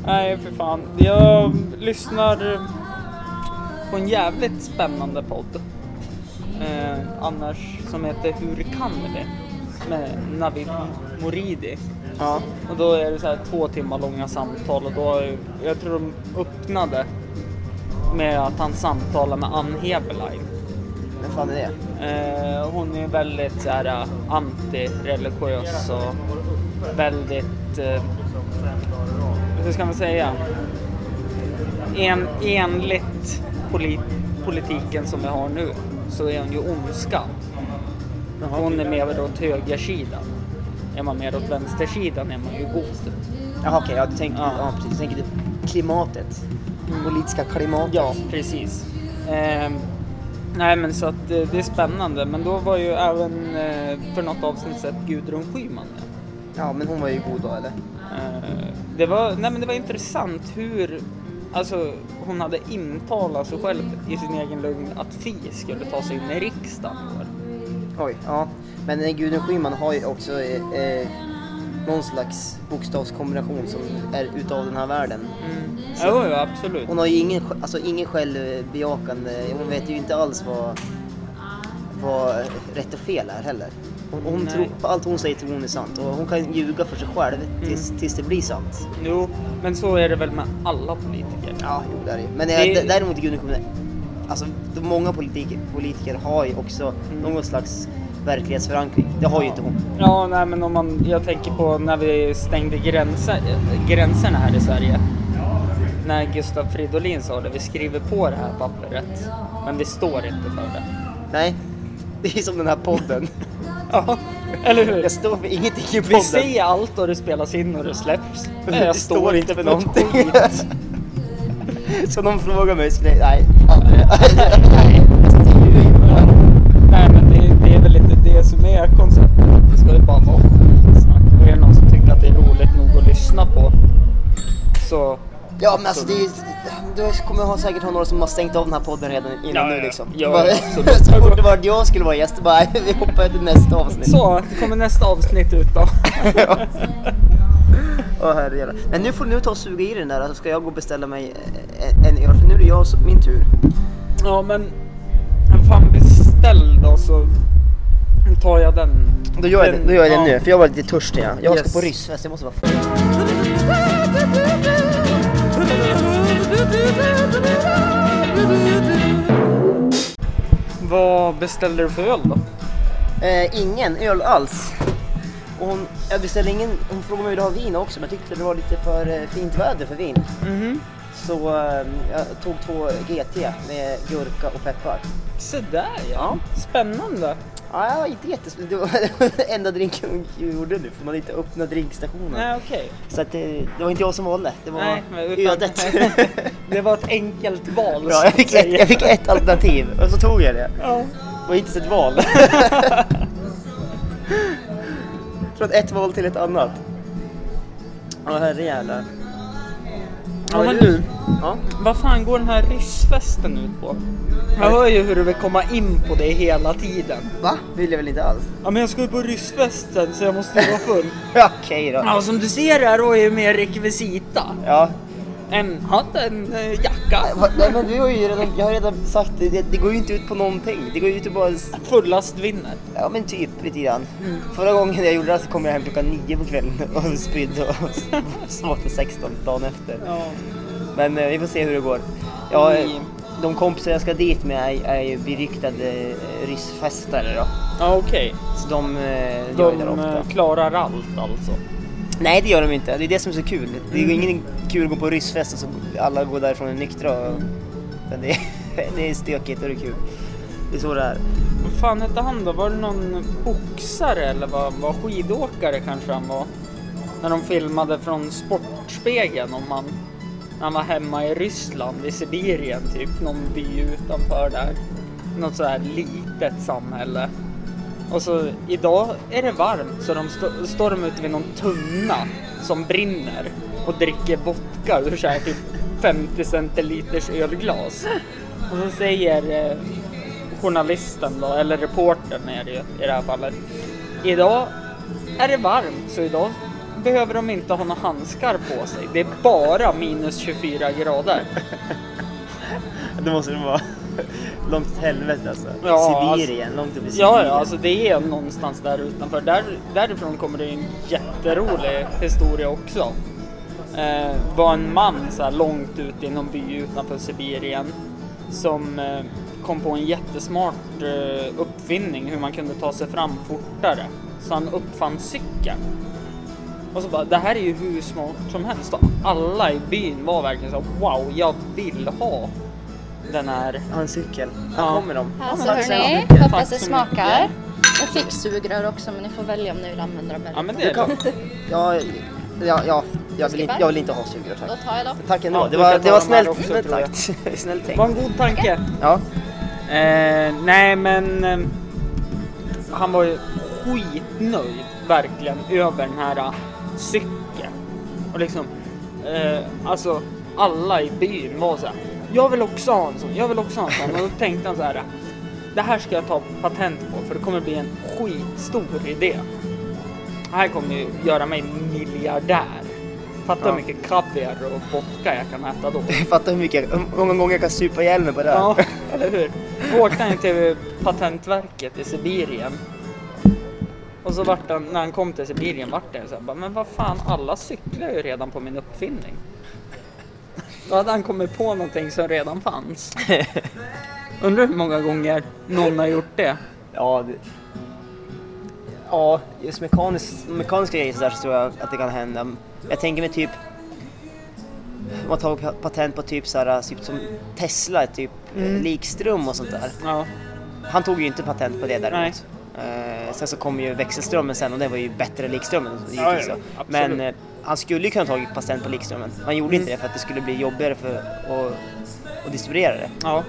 Nej, för fan. Jag lyssnar på en jävligt spännande podd. Eh, annars som heter Hur kan vi? Med Navid Moridi. Ja. Och då är det så här två timmar långa samtal och då, jag tror de öppnade med att han samtalar med Ann Heberlein. Vem fan är det? Eh, hon är väldigt så här, eh, antireligiös och väldigt, eh, hur ska man säga, en, enligt poli, politiken som vi har nu så är hon ju ondska. Hon är mer åt högersidan. Är man mer åt vänstersidan är man ju god. Jaha okej, ja, du tänker, Ja. ja. precis, tänker typ klimatet. Politiska klimatet. Ja, precis. Eh, nej men så att eh, det är spännande. Men då var ju även eh, för något avsnitt sett Gudrun Schyman med. Ja men hon var ju god då eller? Eh, det, var, nej men det var intressant hur alltså, hon hade intalat sig själv i sin egen lugn att Fi skulle ta sig in i riksdagen. Oj, ja. Men eh, Gudrun Schyman har ju också eh, någon slags bokstavskombination som är utav den här världen. Mm. Jo, jo, absolut. Hon har ju ingen, alltså ingen självbejakande, hon vet ju inte alls vad, vad rätt och fel är heller. Hon, hon tror, på allt hon säger tror hon är sant och hon kan ljuga för sig själv tills, tills det blir sant. Jo, men så är det väl med alla politiker. Ja, jo det är det. Men Det- det... däremot Schyman är alltså många politiker, politiker har ju också Mm. någon slags verklighetsförankring. Det har ju inte hon. Ja, nej men om man, jag tänker på när vi stängde gränser, gränserna här i Sverige. När Gustav Fridolin sa det, vi skriver på det här pappret, men vi står inte för det. Nej, det är som den här podden. Ja, eller hur? Jag står för ingenting i Vi podden. säger allt och det spelas in och det släpps. Men jag står inte för någonting. Så någon frågar mig, nej, aldrig. Nej men det, det är väl det är konceptet. Det ska ju bara vara skitsnack. Och är det någon som tycker att det är roligt nog att lyssna på så Ja men alltså det är ju, du kommer ha säkert ha några som har stängt av den här podden redan innan Ja, nu ja. liksom. Ja, bara, ja, så fort det var att jag skulle vara gäst, bara vi hoppar till nästa avsnitt. Så, det kommer nästa avsnitt ut då. Åh herrejävlar. Men nu får du ta och suga i den där så ska jag gå och beställa mig en, en öl för nu är det jag som, min tur. Ja men, fan beställ då så tar jag den. Då gör jag Den- det, då gör jag det ja. nu för jag var lite törstig. Ja. Jag Yes. ska på ryssfest, jag måste vara full. Vad beställde du för öl då? Eh, ingen öl alls. Och hon, jag beställde ingen, hon frågade om jag ville ha vin också men jag tyckte det var lite för eh, fint väder för vin. Mhm. Så eh, jag tog två GT med gurka och peppar. Så där ja. Spännande. Ja, inte jättespänd. Det var den enda drinken jag gjorde nu för man inte öppnat drinkstationen. Nej okej. Så att det, det var inte jag som valde, det var Nej, utan- ödet. Det var ett enkelt val. Bra, så jag fick, ett, jag fick ett alternativ och så tog jag det. Ja. Det var inte ens ett val. Från ett val till ett annat. Ja herrejävlar. Ja men du, Ja. vad fan går den här ryssfesten ut på? Jag hör ju hur du vill komma in på det hela tiden. Va? Vill jag väl inte alls? Ja men jag ska ju på ryssfesten så jag måste vara full. Okej då. Ja som du ser här har jag ju mer rekvisita. Ja. En hatt, en eh, jacka. Nej men du har ju redan, jag har redan sagt det, det, det går ju inte ut på någonting. Det går ju ut och bara, Fullast vinner. ja men typ lite grann. Förra gången jag gjorde det så kom jag hem klockan nio på kvällen och spydde och så till 16 dagen efter. Ja. Men eh, vi får se hur det går. Ja, eh, Mm. de kompisar jag ska dit med är, är ju beryktade ryssfestare då. Ja okej. Så de De eh, klarar allt alltså. Nej det gör de inte, det är det som är så kul. Det är Mm. ingen kul att gå på ryssfest och så alla går därifrån nyktra. Och, men det, är, det är stökigt och det är kul. Det är så det är. Vad fan hette han då? Var det någon boxare eller vad, var skidåkare kanske han var? När de filmade från Sportspegeln om han, när han var hemma i Ryssland, i Sibirien typ, någon by utanför där. Något så här litet samhälle. Och så idag är det varmt så de st står de ute vid någon tunna som brinner och dricker vodka ur så här typ 50 centiliters ölglas. Och så säger eh, journalisten då, eller reportern är det ju i det här fallet. Idag är det varmt så idag behöver de inte ha några handskar på sig. Det är bara minus 24 grader. Det måste det vara långt åt helvete alltså. Ja, Sibirien, långt upp i Sibirien. Ja, ja, alltså det är någonstans där utanför. Där, därifrån kommer det en jätterolig historia också. Eh, var en man så här långt ute i någon by utanför Sibirien som eh, kom på en jättesmart eh, uppfinning hur man kunde ta sig fram fortare. Så han uppfann cykeln. Och så bara, det här är ju hur smart som helst. Och alla i byn var verkligen så wow, jag vill ha den här. Ja, en cykel. Här Ja. kommer de. Alltså så hörni, hoppas Tack det smakar. Jag fick sugrör också men ni får välja om ni vill använda dem eller Ja men det är kan, ja, ja, ja, jag vill, inte, jag vill inte ha sugrör Då tack. tar jag då. Tack ändå. Ja, det var, det var snällt. också, jag. tack. snällt Det tänkt. var en god tanke. Ja. Eh, nej men eh, han var ju skitnöjd verkligen över den här eh, cykeln. Och liksom, eh, alltså alla i byn var så här. Jag vill också ha en sån, jag vill också ha en sån. Och då tänkte han så här. Det här ska jag ta patent på för det kommer bli en skitstor idé. Det här kommer ju göra mig miljardär. Fatta Ja. hur mycket kaviar och vodka jag kan äta då. Fattar hur mycket, hur många gånger jag kan supa ihjäl mig på det. Ja, eller hur? Då åkte han till Patentverket i Sibirien. Och så vart han, när han kom till Sibirien vart det så här, bara, men vad fan, alla cyklar ju redan på min uppfinning. Då hade han kommit på någonting som redan fanns. Undrar hur många gånger någon har gjort det. Ja, det... ja just mekanisk, mekaniska grejer så, där så tror jag att det kan hända. Jag tänker mig typ man tar patent på typ, så här, typ som Tesla, typ mm. likström och sånt där. Ja. Han tog ju inte patent på det däremot. Eh, sen så kom ju växelströmmen sen och det var ju bättre än likströmmen. Ja, ja, Men eh, han skulle ju kunna tagit patent på likströmmen. Han gjorde mm. inte det för att det skulle bli jobbigare för att, att distribuera det. Ja.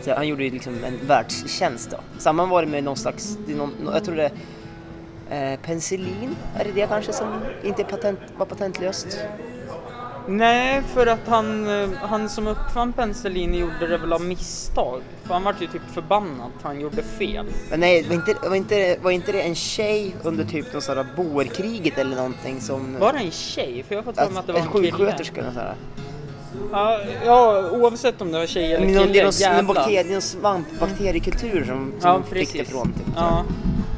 Så han gjorde ju liksom en världstjänst då. Samma var det med någon slags, någon, jag tror det eh, penicillin, är det det kanske som inte patent, var patentlöst? Nej, för att han, eh, han som uppfann penicillin gjorde det väl av misstag. För han var ju typ förbannad för han gjorde fel. Men nej, var inte, var inte, var inte det en tjej under typ någon sån här boerkriget eller någonting som... Var det en tjej? För jag har fått för mig att det var en, kille. En sjuksköterska eller sådär. Ja, ja, oavsett om det var tjej eller kille, Det är någon, bakterie, någon svampbakterikultur som, som ja, fick det från. Typ, ja,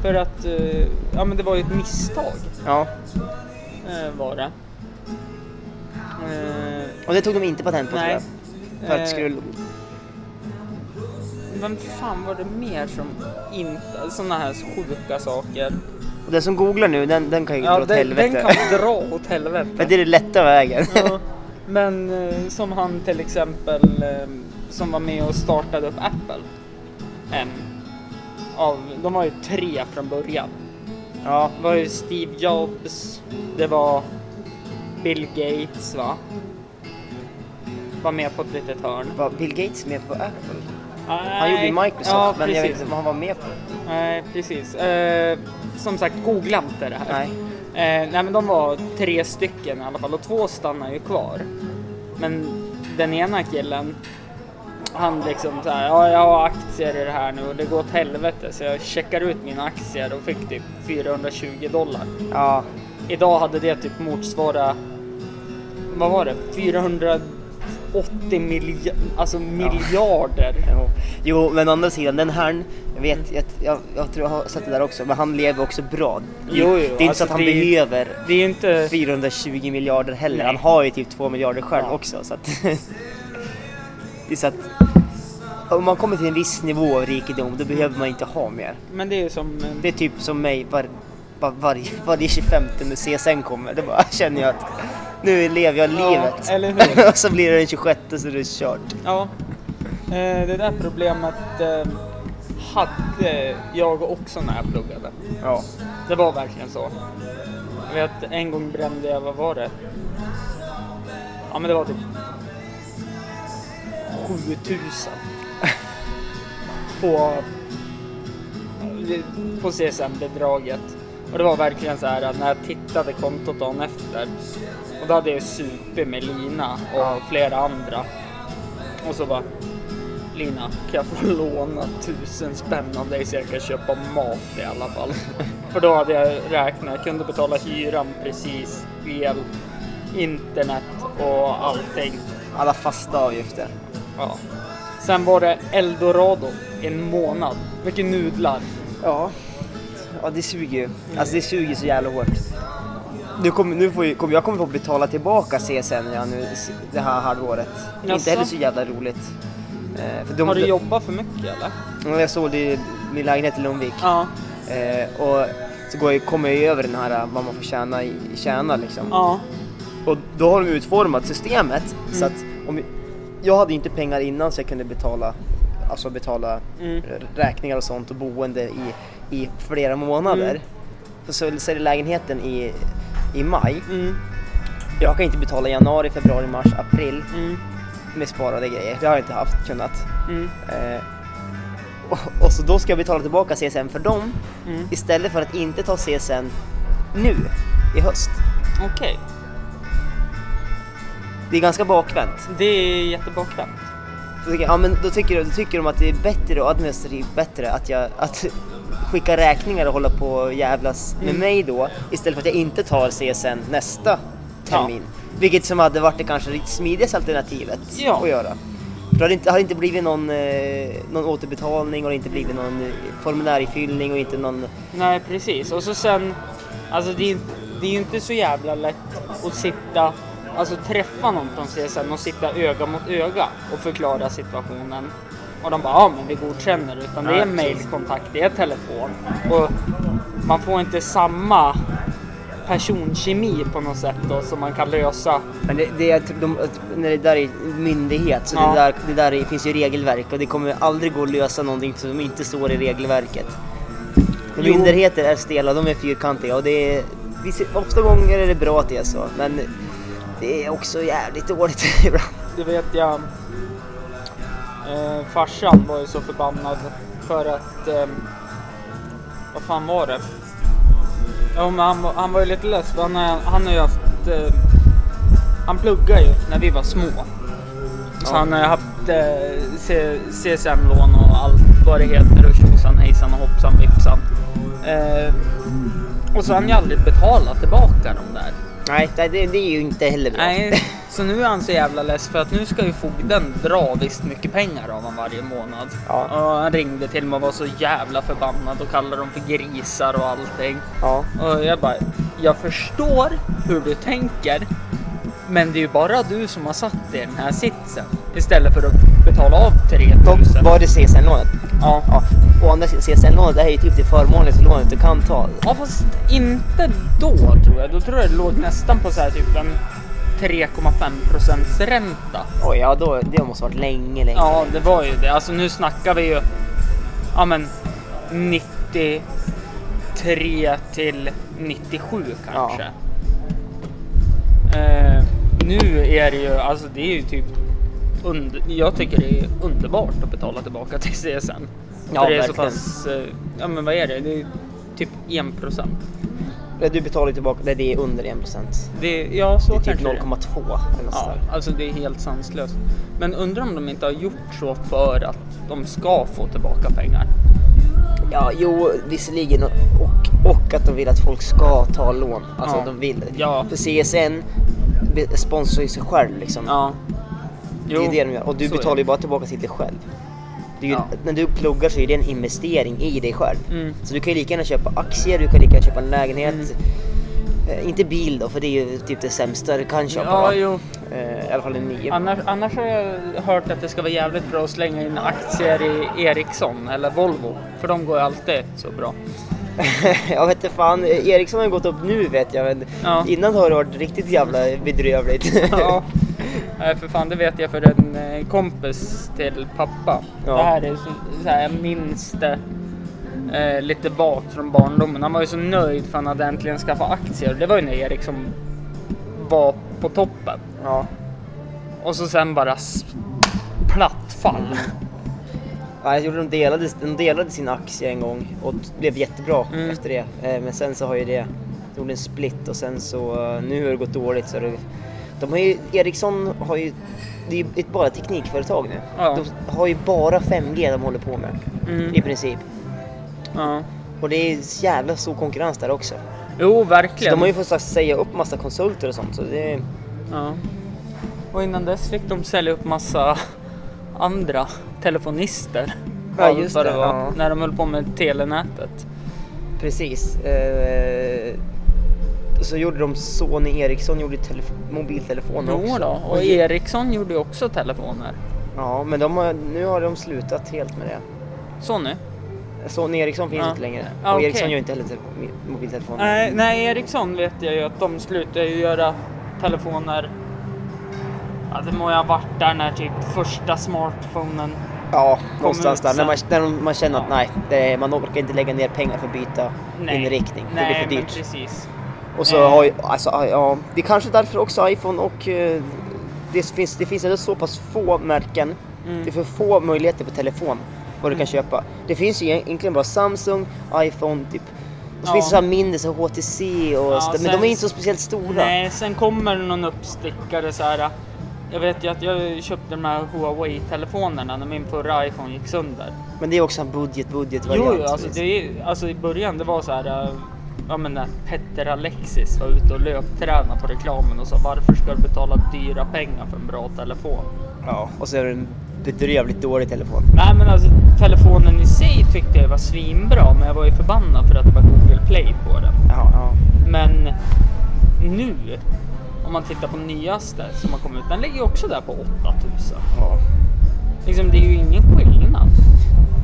för att, uh, ja men det var ju ett misstag. Ja. Uh, var det. Uh, och det tog de inte patent på tror jag. För att det skulle... Vem fan var det mer som inte, sådana här sjuka saker. Och den som googlar nu, den, den kan ju ja, dra åt helvete. den kan dra åt helvete. Men det är den lätta vägen. Ja. Men eh, som han till exempel eh, som var med och startade upp Apple. En av, de var ju tre från början. Ja, det var ju Steve Jobs, det var Bill Gates va? Var med på ett litet hörn. Var Bill Gates med på Apple? Nej. Han gjorde ju Microsoft ja, men jag vet inte vad han var med på. Nej precis. Eh, som sagt, googla inte det här. Nej. Eh, nej men de var tre stycken i alla fall och två stannar ju kvar. Men den ena killen, han liksom så här, ja jag har aktier i det här nu och det går åt helvete så jag checkar ut mina aktier och fick typ 420 dollar. Ja. Idag hade det typ motsvarat, vad var det, 400 80 milja alltså miljarder. Ja. Jo, men å andra sidan, den här, jag vet, jag, jag, jag, tror jag har sett det där också, men han lever också bra. Jo, jo, det är inte alltså så att han det, behöver det är inte... 420 miljarder heller. Nej. Han har ju typ 2 miljarder själv ja. också. Så att det är så att om man kommer till en viss nivå av rikedom, då behöver man inte ha mer. Men det är som... Det är typ som mig, var, var, varje, varje 25 när CSN kommer, då bara känner jag att nu lever jag livet. Ja, eller hur? och så blir det den 26 så är det kört. Ja. Eh, det där problemet eh, hade jag också när jag pluggade. Ja. Det var verkligen så. Jag vet en gång brände jag, vad var det? Ja men det var typ 7000 på, på CSN-bidraget. Och det var verkligen så här att när jag tittade kontot dagen efter och då hade jag supit med Lina och flera andra. Och så bara Lina, kan jag få låna tusen spänn av dig så jag kan köpa mat i alla fall? För då hade jag räknat, jag kunde betala hyran precis, el, internet och allting. Alla fasta avgifter. Ja. Sen var det eldorado en månad. Mycket nudlar. Ja. Ja, det suger ju. Alltså det suger så jävla hårt. Nu kommer, nu får, kommer jag kommer få betala tillbaka CSN ja, nu, det här halvåret. Jaså? Inte heller så jävla roligt. Eh, för de, har du jobbat för mycket eller? Jag sålde min lägenhet i Lundvik. Ja. Eh, och så går jag, kommer jag över den här vad man får tjäna, tjäna liksom. Ja. Och då har de utformat systemet mm. så att om jag hade inte pengar innan så jag kunde betala alltså betala mm. räkningar och sånt och boende i, i flera månader. Mm. Så säljer lägenheten i i maj. Mm. Jag kan inte betala januari, februari, mars, april mm. med sparade grejer. Det har jag inte haft kunnat. Mm. Eh, och, och, så då ska jag betala tillbaka CSN för dem mm. istället för att inte ta CSN nu i höst. Okej. Okay. Det är ganska bakvänt. Det är jättebakvänt. Då tycker, ja, men då tycker, då tycker de att det är bättre och administrativt bättre att jag att skicka räkningar och hålla på och jävlas med mm. mig då istället för att jag inte tar CSN nästa termin. Ja. Vilket som hade varit det kanske smidigaste alternativet ja. att göra. För det har inte, inte blivit någon, eh, någon återbetalning och det inte blivit någon eh, formuläryfyllning och inte någon... Nej precis och så sen, alltså det är, det är inte så jävla lätt att sitta, alltså träffa någon från CSN och sitta öga mot öga och förklara situationen. Och de bara, ja men vi godkänner utan det är mailkontakt, det är telefon. Och man får inte samma personkemi på något sätt då som man kan lösa. Men det, det, är, de, när det där är myndighet så Ja. det, där, det där är, finns ju regelverk och det kommer aldrig gå att lösa någonting som inte står i regelverket. Jo. Myndigheter är stela, de är fyrkantiga och det är, ofta gånger är det bra att det är så men det är också jävligt dåligt ibland. Det vet jag. Eh, farsan var ju så förbannad för att... Eh, vad fan var det? Jo men han, han var ju lite less för han, han har ju haft... Eh, han pluggar ju när vi var små. Så Ja. han har ju haft eh, CSN-lån och allt vad det heter och tjosan hejsan och hoppsan vipsan. Eh, och så har han ju aldrig betalat tillbaka de där. Nej, det, det det är ju inte heller bra. Nej, så nu är han så jävla less för att nu ska ju fogden dra visst mycket pengar av honom varje månad. Ja. Och han ringde till mig och var så jävla förbannad och kallade dem för grisar och allting. Ja. Och jag bara, jag förstår hur du tänker. Men det är ju bara du som har satt dig i den här sitsen. Istället för att betala av 3000. Var det CSN-lånet? Ja. Ja. Och andra CSN-lånet är ju typ det förmånligaste lånet du kan ta. ja, fast inte då tror jag. Då tror jag det låg nästan på så här typ en 3,5 procents ränta. Oj, ja då, det måste varit länge, länge. Ja, det var ju det. Alltså nu snackar vi ju, ja men 93 till 97 kanske. Eh, nu är det ju, alltså det är ju typ, under, jag tycker det är underbart att betala tillbaka till CSN. Ja, För det är så verkligen. pass, eh, ja men vad är det? Det är typ 1 procent. Du betalar tillbaka, nej, det är under 1%. Det, ja, så Det är typ kanske det är. 0,2 eller Ja, alltså det är helt sanslöst. Men undrar om de inte har gjort så för att de ska få tillbaka pengar. Ja, jo, visserligen. Och, och att de vill att folk ska ta lån. Alltså Ja. de vill. Ja. För CSN sponsrar ju sig själv liksom. Ja. det är det de gör. Och du betalar ju bara tillbaka till dig själv. Ju, Ja. När du pluggar så är det en investering i dig själv. Mm. Så du kan ju lika gärna köpa aktier, du kan lika gärna köpa en lägenhet. Mm. Eh, inte bil då, för det är ju typ det sämsta du kan köpa. Ja, va? jo. Eh, I alla fall en ny. Annars, annars har jag hört att det ska vara jävligt bra att slänga in aktier i Ericsson eller Volvo. För de går ju alltid så bra. jag vet inte fan, Ericsson har gått upp nu vet jag men Ja. innan har det varit riktigt jävla bedrövligt. Ja. Nej, för fan det vet jag för en eh, kompis till pappa. Ja. Det här är så, så här, jag minns det eh, lite vagt från barndomen. Han var ju så nöjd för han hade äntligen skaffat aktier. Det var ju när Ericsson var på toppen. ja. Och så sen bara platt fall. Ja, jag gjorde de, delade, de delade sin aktie en gång och blev jättebra Mm. efter det. Eh, Men sen så har ju det, de gjorde en split och sen så, eh, nu har det gått dåligt så det, de har ju, Ericsson har ju, det är ju bara teknikföretag nu. Ja. De har ju bara 5G de håller på med Mm. i princip. Ja. Och det är jävla stor konkurrens där också. Jo, Så verkligen. de har ju fått säga upp massa konsulter och sånt så det, Ja. Och innan dess fick de sälja upp massa andra telefonister. Ja, just det, var, ja. När de höll på med telenätet. precis. Eh, så gjorde de Sony Ericsson gjorde telef- mobiltelefoner Jo också. då. Och Ericsson gjorde också telefoner. Ja, men har, nu har de slutat helt med det. Sony? Sony Ericsson finns Ja. inte längre. Ja, och okej. Ericsson gör inte heller tele- mobiltelefoner. Nej, nej, Ericsson vet jag ju att de slutade ju göra telefoner. Ja, det må ju ha varit där när typ första smartphonen. Ja, någonstans där. När man, när man känner att Ja. nej, det, man orkar inte lägga ner pengar för att byta Nej. inriktning. det Nej, blir för men dyrt. precis. Och så Eh. har ju, alltså, ja, det är kanske därför också iPhone och eh, det finns, det finns ändå så pass få märken. Mm. Det är för få möjligheter på telefon vad du kan köpa. Det finns ju egentligen bara Samsung, iPhone, typ. Och så Ja. finns det så här mindre, så HTC och Ja, så, men sen- de är inte så speciellt stora. Nej, sen kommer det någon uppstickare så här. Jag vet ju att jag köpte de här Huawei-telefonerna när min förra iPhone gick sönder. Men det är också en budget, budget variant. jo, alltså, det är, alltså i början det var så här. Ja men när Petter Alexis var ute och löptränade på reklamen och sa varför ska du betala dyra pengar för en bra telefon? Ja, och så är det en bedrövligt dålig telefon. Nej men alltså telefonen i sig tyckte jag var svinbra men jag var ju förbannad för att det var Google Play på den. Ja, ja. Men nu, om man tittar på nyaste som har kommit ut, den ligger också där på 8000. ja. Liksom, det är ju ingen skillnad.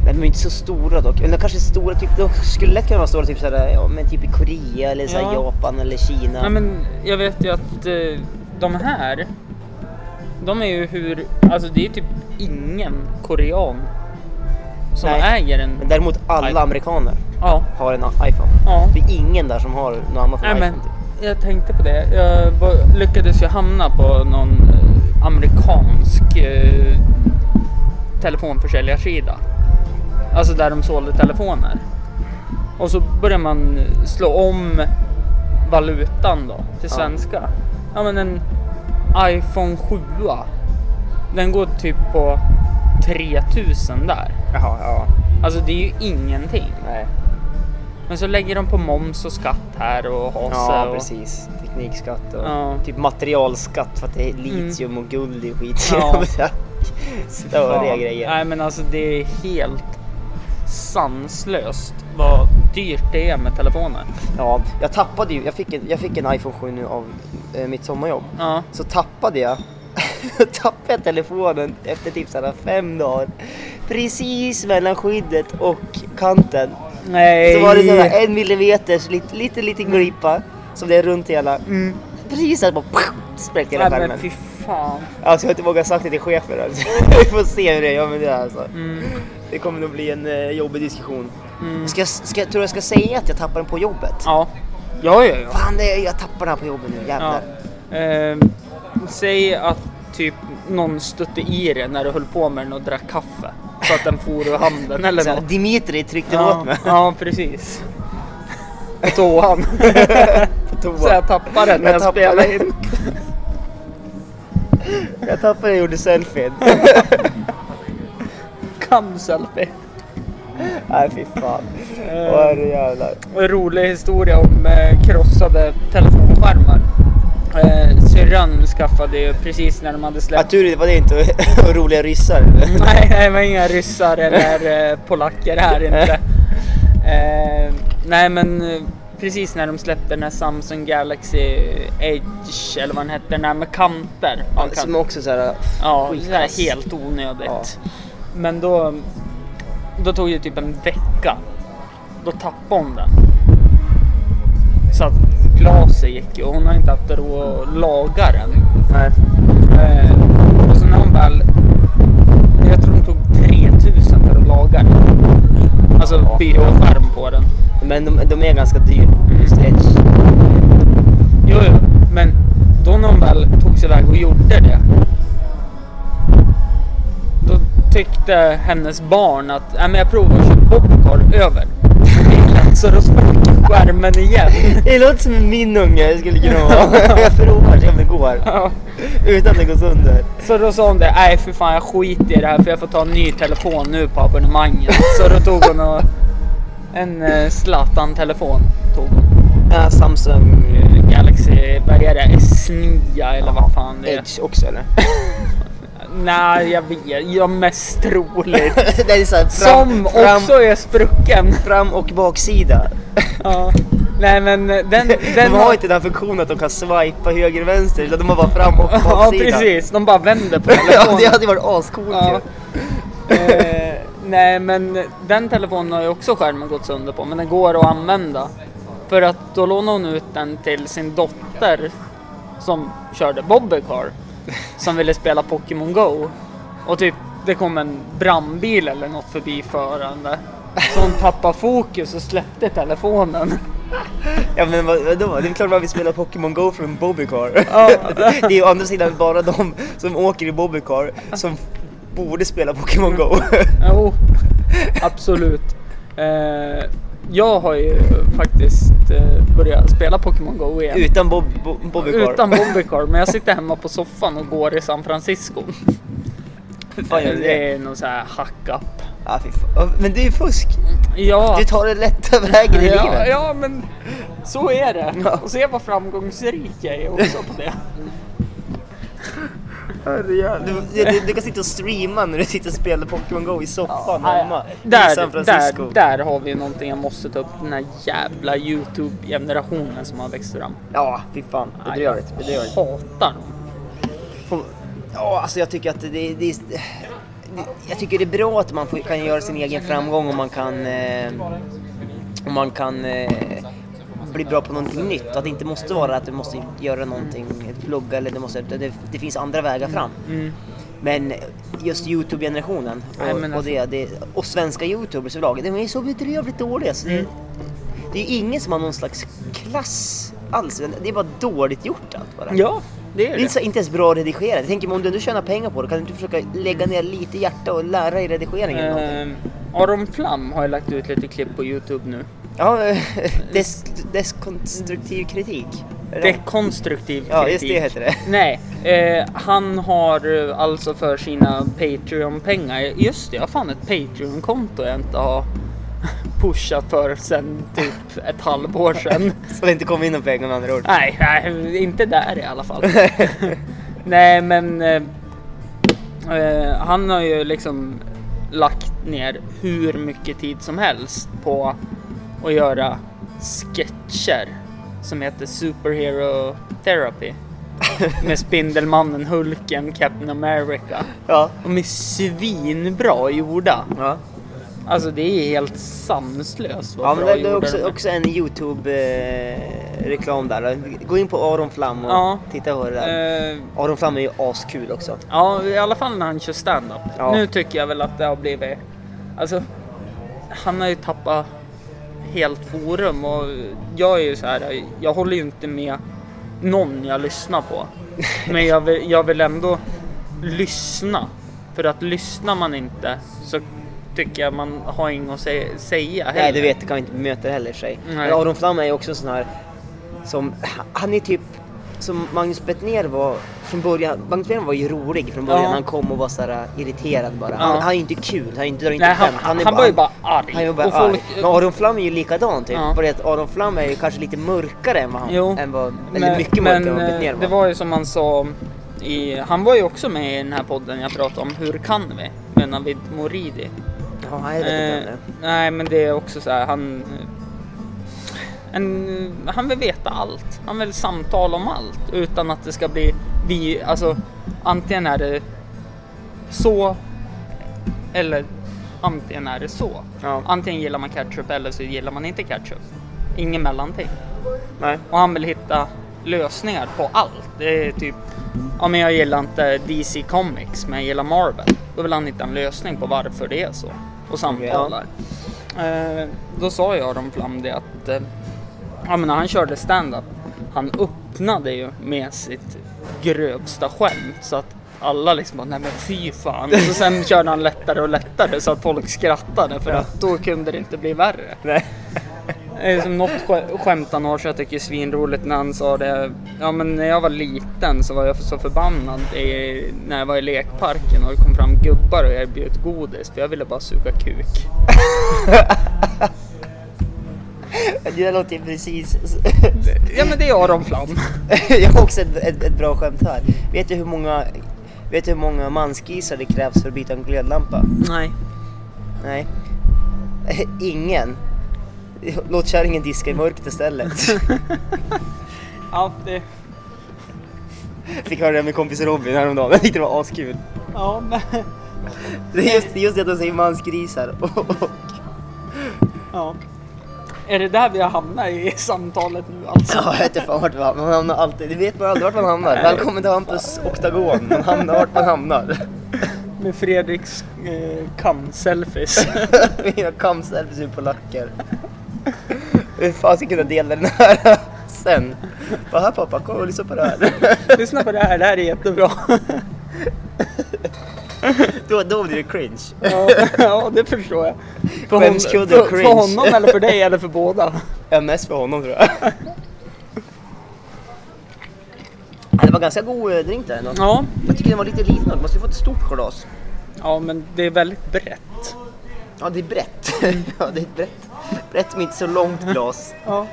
Men de är inte så stora dock. Eller kanske stora, typ, de skulle lätt kunna vara stora typ, såhär, ja, men typ i Korea eller såhär, Ja. Japan eller Kina. Nej, men jag vet ju att eh, de här, de är ju hur, alltså det är typ ingen korean som Nej. äger en. Men däremot alla iPhone. amerikaner Ja, har en iPhone. ja. Det är ingen där som har något annat än Nej, men iPhone. Typ. jag tänkte på det. Jag lyckades ju hamna på någon eh, amerikansk eh, telefonförsäljarsida. Alltså där de sålde telefoner. Och så börjar man slå om valutan då till Ja. svenska. Ja men en iPhone 7 Den går typ på 3000 där. Jaha, ja. Alltså det är ju ingenting. Nej. Men så lägger de på moms och skatt här och hase Ja, och... precis. Teknikskatt och Ja. typ materialskatt för att det är litium och guld i skit. Ja. Störiga grejer. Nej men alltså det är helt sanslöst vad dyrt det är med telefoner. Ja, jag tappade ju, jag fick en, jag fick en iPhone 7 nu av eh, mitt sommarjobb. Ja. Så tappade jag, tappade jag telefonen efter typ såhär fem dagar. Precis mellan skyddet och kanten. Nej. Så var det såhär en millimeters lite, lite liten glipa som det är runt hela. Mm. Precis där bara spräckte hela skärmen. Fan. Alltså jag har inte vågat sagt det till chefen alltså. Vi får se hur det är med det här, alltså. Mm. Det kommer nog bli en eh, jobbig diskussion. Mm. Ska, jag- ska, tror du jag ska säga att jag tappar den på jobbet? Ja. Ja, ja, ja. Fan, det, jag tappar den här på jobbet nu, ja. jävlar. Eh, säg att typ någon stötte i det när du höll på med den och drack kaffe. Så att den for ur handen eller Så något. Dimitri tryckte Ja, åt mig ja, precis. På toan. på toa. Så jag tappade den när jag, tappade spelade in. Jag tappade och gjorde selfien. Kam-selfie. Nej fy fan. Åh. Och en rolig historia om eh, krossade telefonskärmar. Eh, syrran skaffade ju precis när de hade Ja, släppt... tur det var det inte roliga ryssar nej, det var inga ryssar eller eh, polacker här inte. Eh, nej, men eh, precis när de släppte den här Samsung Galaxy Edge eller vad den hette, den här med kanter. Man kan- Som också såhär... Ja, Skitkass. det är helt onödigt. Ja. Men då, då tog det typ en vecka. Då tappade hon den. Så att glaset gick ju och hon har inte haft råd att laga den. Nej. Eh, och så när hon väl... Jag tror hon tog 3000 för att laga den. Alltså på den. Men de, de är ganska dyra, just Edge. Jo, jo, men då när hon väl tog sig iväg och gjorde det. Då tyckte hennes barn att äh, men jag provar att köra bobcar över bilen så då sprack skärmen igen. Det låter som min unge skulle kunna vara. jag provar se om det går. Ja. Utan att det går sönder. Så då sa hon det, nej för fan jag skiter i det här för jag får ta en ny telefon nu på abonnemanget. Så då tog hon och, en eh, Zlatan-telefon. Tog hon. Ja, Samsung Eh, Galaxy, vad är det, S9 eller vad fan det är. Edge också eller? Nej, jag vet. Jag mest troligt. det är så här, fram, Som fram, också är sprucken. fram och baksida. Ja. Nej men den... den de har inte den funktionen att de kan swipa höger och vänster utan de har bara fram och Ja baksida. precis, de bara vänder på ja, telefonen. det hade varit ascoolt Ja. ju. Nej men den telefonen har ju också skärmen gått sönder på men den går att använda. För att då lånade hon ut den till sin dotter som körde Bobbycar. Som ville spela Pokémon Go. Och typ det kom en brandbil eller något förbi förande. Så hon tappade fokus och släppte telefonen. Ja men vad, vadå? Det är klart man vill spela Pokémon Go från Bobbycar. Ja. det är ju å andra sidan bara de som åker i Bobbycar som borde spela Pokémon Go. Jo, absolut. Eh, jag har ju faktiskt eh, börjat spela Pokémon Go igen. Utan Bob, Bo, Bobbycar. Utan Bobbycar, men jag sitter hemma på soffan och går i San Francisco. Hur fan gör du det? det är någon sån här hack-up. Fan. Men det är ju fusk. Ja, Du tar den lätta vägen i ja, livet. ja, men så är det. Ja. Och se vad framgångsrik jag är också på det. Du, du, du kan sitta och streama när du sitter och spelar Pokémon Go i soffan hemma i Där, San Francisco. där, där har vi någonting jag måste ta upp. Den här jävla YouTube-generationen som har växt fram. Ja, fy fan. Bedrövligt. Jag bedrövligt. hatar dem. Ja, alltså jag tycker att det, det, jag tycker det är bra att man kan göra sin egen framgång om man kan, eh, om man kan eh, bli bra på någonting nytt. Att det inte måste vara att du måste göra någonting, plugga eller det, måste, det, det finns andra vägar fram. Mm. Men just Youtube-generationen Nej, och, och, alltså- det, det, och svenska Youtubers överlag, de är så bedrövligt dåliga. Så det, Mm. det är ingen som har någon slags klass alls. Det är bara dåligt gjort allt bara. Ja, det Det är är det. inte, så- inte ens bra redigerat. Jag tänker om du ändå tjänar pengar på det, kan du inte försöka lägga ner lite hjärta och lära dig redigeringen? Eh, Aron Flam har ju lagt ut lite klipp på Youtube nu. Ja, des, deskonstruktiv kritik. Är det? Dekonstruktiv kritik. Ja, just det heter det. Nej, eh, han har eh, alltså för sina Patreon-pengar, just det, jag har fan ett Patreon-konto jag inte har pushat för sen typ ett halvår sedan. Så det inte kommer in någon pengar med andra ord. nej, nej, inte där i alla fall. nej, men eh, eh, han har ju liksom lagt ner hur mycket tid som helst på att göra sketcher som heter Superhero Therapy. Med Spindelmannen, Hulken, Captain America. Ja. De är svinbra gjorda. Ja, Alltså det är helt sanslöst vad ja men bra det är också, de också en Youtube-reklam där. Gå in på Aron Flam och Ja. titta på det där. Eh, Aron Flam är ju askul också. Ja, i alla fall när han kör stand-up. Ja. Nu tycker jag väl att det har blivit... Alltså, han har ju tappat helt forum och jag är ju så här, jag håller ju inte med någon jag lyssnar på. Men jag vill, jag vill ändå lyssna. För att lyssnar man inte så tycker jag man har inget att sä- säga heller. Nej, du vet, kan vi inte bemöta det heller sig. Nej. Men Aron Flam är ju också en sån här som, han är typ som Magnus Bettner var från början. Magnus Bettner var ju rolig från början. Ja. Han kom och var så här äh, irriterad bara. Ja. Han, han är ju inte kul, han är inte, drar inte Nej, han, han, är han var ju bara arg. Han är bara arg. folk- Men Aron Flam är ju likadan typ. Ja. Bara det att Aron Flam är ju kanske lite mörkare än vad han, Jo, än vad, eller mycket mörkare än vad eh, Bettner var. det var ju som han sa i, han var ju också med i den här podden jag pratade om, Hur kan vi? Med Navid Moridi. Ja, vet inte Eh, det. nej men det är också så här, han en, han vill veta allt. Han vill samtala om allt utan att det ska bli vi, alltså antingen är det så eller antingen är det så. Ja. Antingen gillar man ketchup eller så gillar man inte ketchup. Ingen mellanting. Nej. Och han vill hitta lösningar på allt. Det är typ, ja men jag gillar inte DC Comics men jag gillar Marvel. Då vill han hitta en lösning på varför det är så. Och samtalar. Eh, då sa jag Aron Flam det att, eh, ja men när han körde stand-up, han öppnade ju med sitt grövsta skämt så att alla liksom bara, nej men fy fan. Och så sen körde han lättare och lättare så att folk skrattade för att då kunde det inte bli värre. Nej. Som något sk- skämt han har så jag tycker är svinroligt när han sa det. Ja men när jag var liten så var jag så förbannad i, när jag var i lekparken och det kom fram gubbar och erbjöd godis för jag ville bara suga kuk. Det låter precis... Ja men det är Aron Flam. jag har också ett, ett, ett bra skämt här. Vet du hur många, vet du hur många mansgrisar det krävs för att byta en glödlampa? Nej. Nej. Ingen. Låt kärringen diska i mörkret istället. Ja, det... Fick höra det med kompis Robin häromdagen. Jag tyckte det var askul. Ja, men... Det är just, det är just det att de säger mansgrisar. Ja. Är det där vi har hamnat i samtalet nu alltså? Ja, jag vet inte fan vart man man hamnar alltid. Det vet man aldrig vart man hamnar. Välkommen till Hampus oktagon. Man hamnar vart man hamnar. Med Fredriks eh, kam-selfies. Mina kamselfies ur på lacker. Hur fan ska jag kunna dela den här sen? Bara här pappa, kom och lyssna på det här. Lyssna på det här, det här är jättebra. Då, då blir det cringe. Ja, ja det förstår jag. För, Skämskudde för, och för cringe. honom eller för dig eller för båda? Ja, mest för honom tror jag. Det var ganska god eh, drink där ändå. Ja. Jag tycker den var lite liten. Man måste ju få ett stort glas. Ja, men det är väldigt brett. Ja, det är brett. ja, det är ett brett. Brett inte så långt glas. Ja.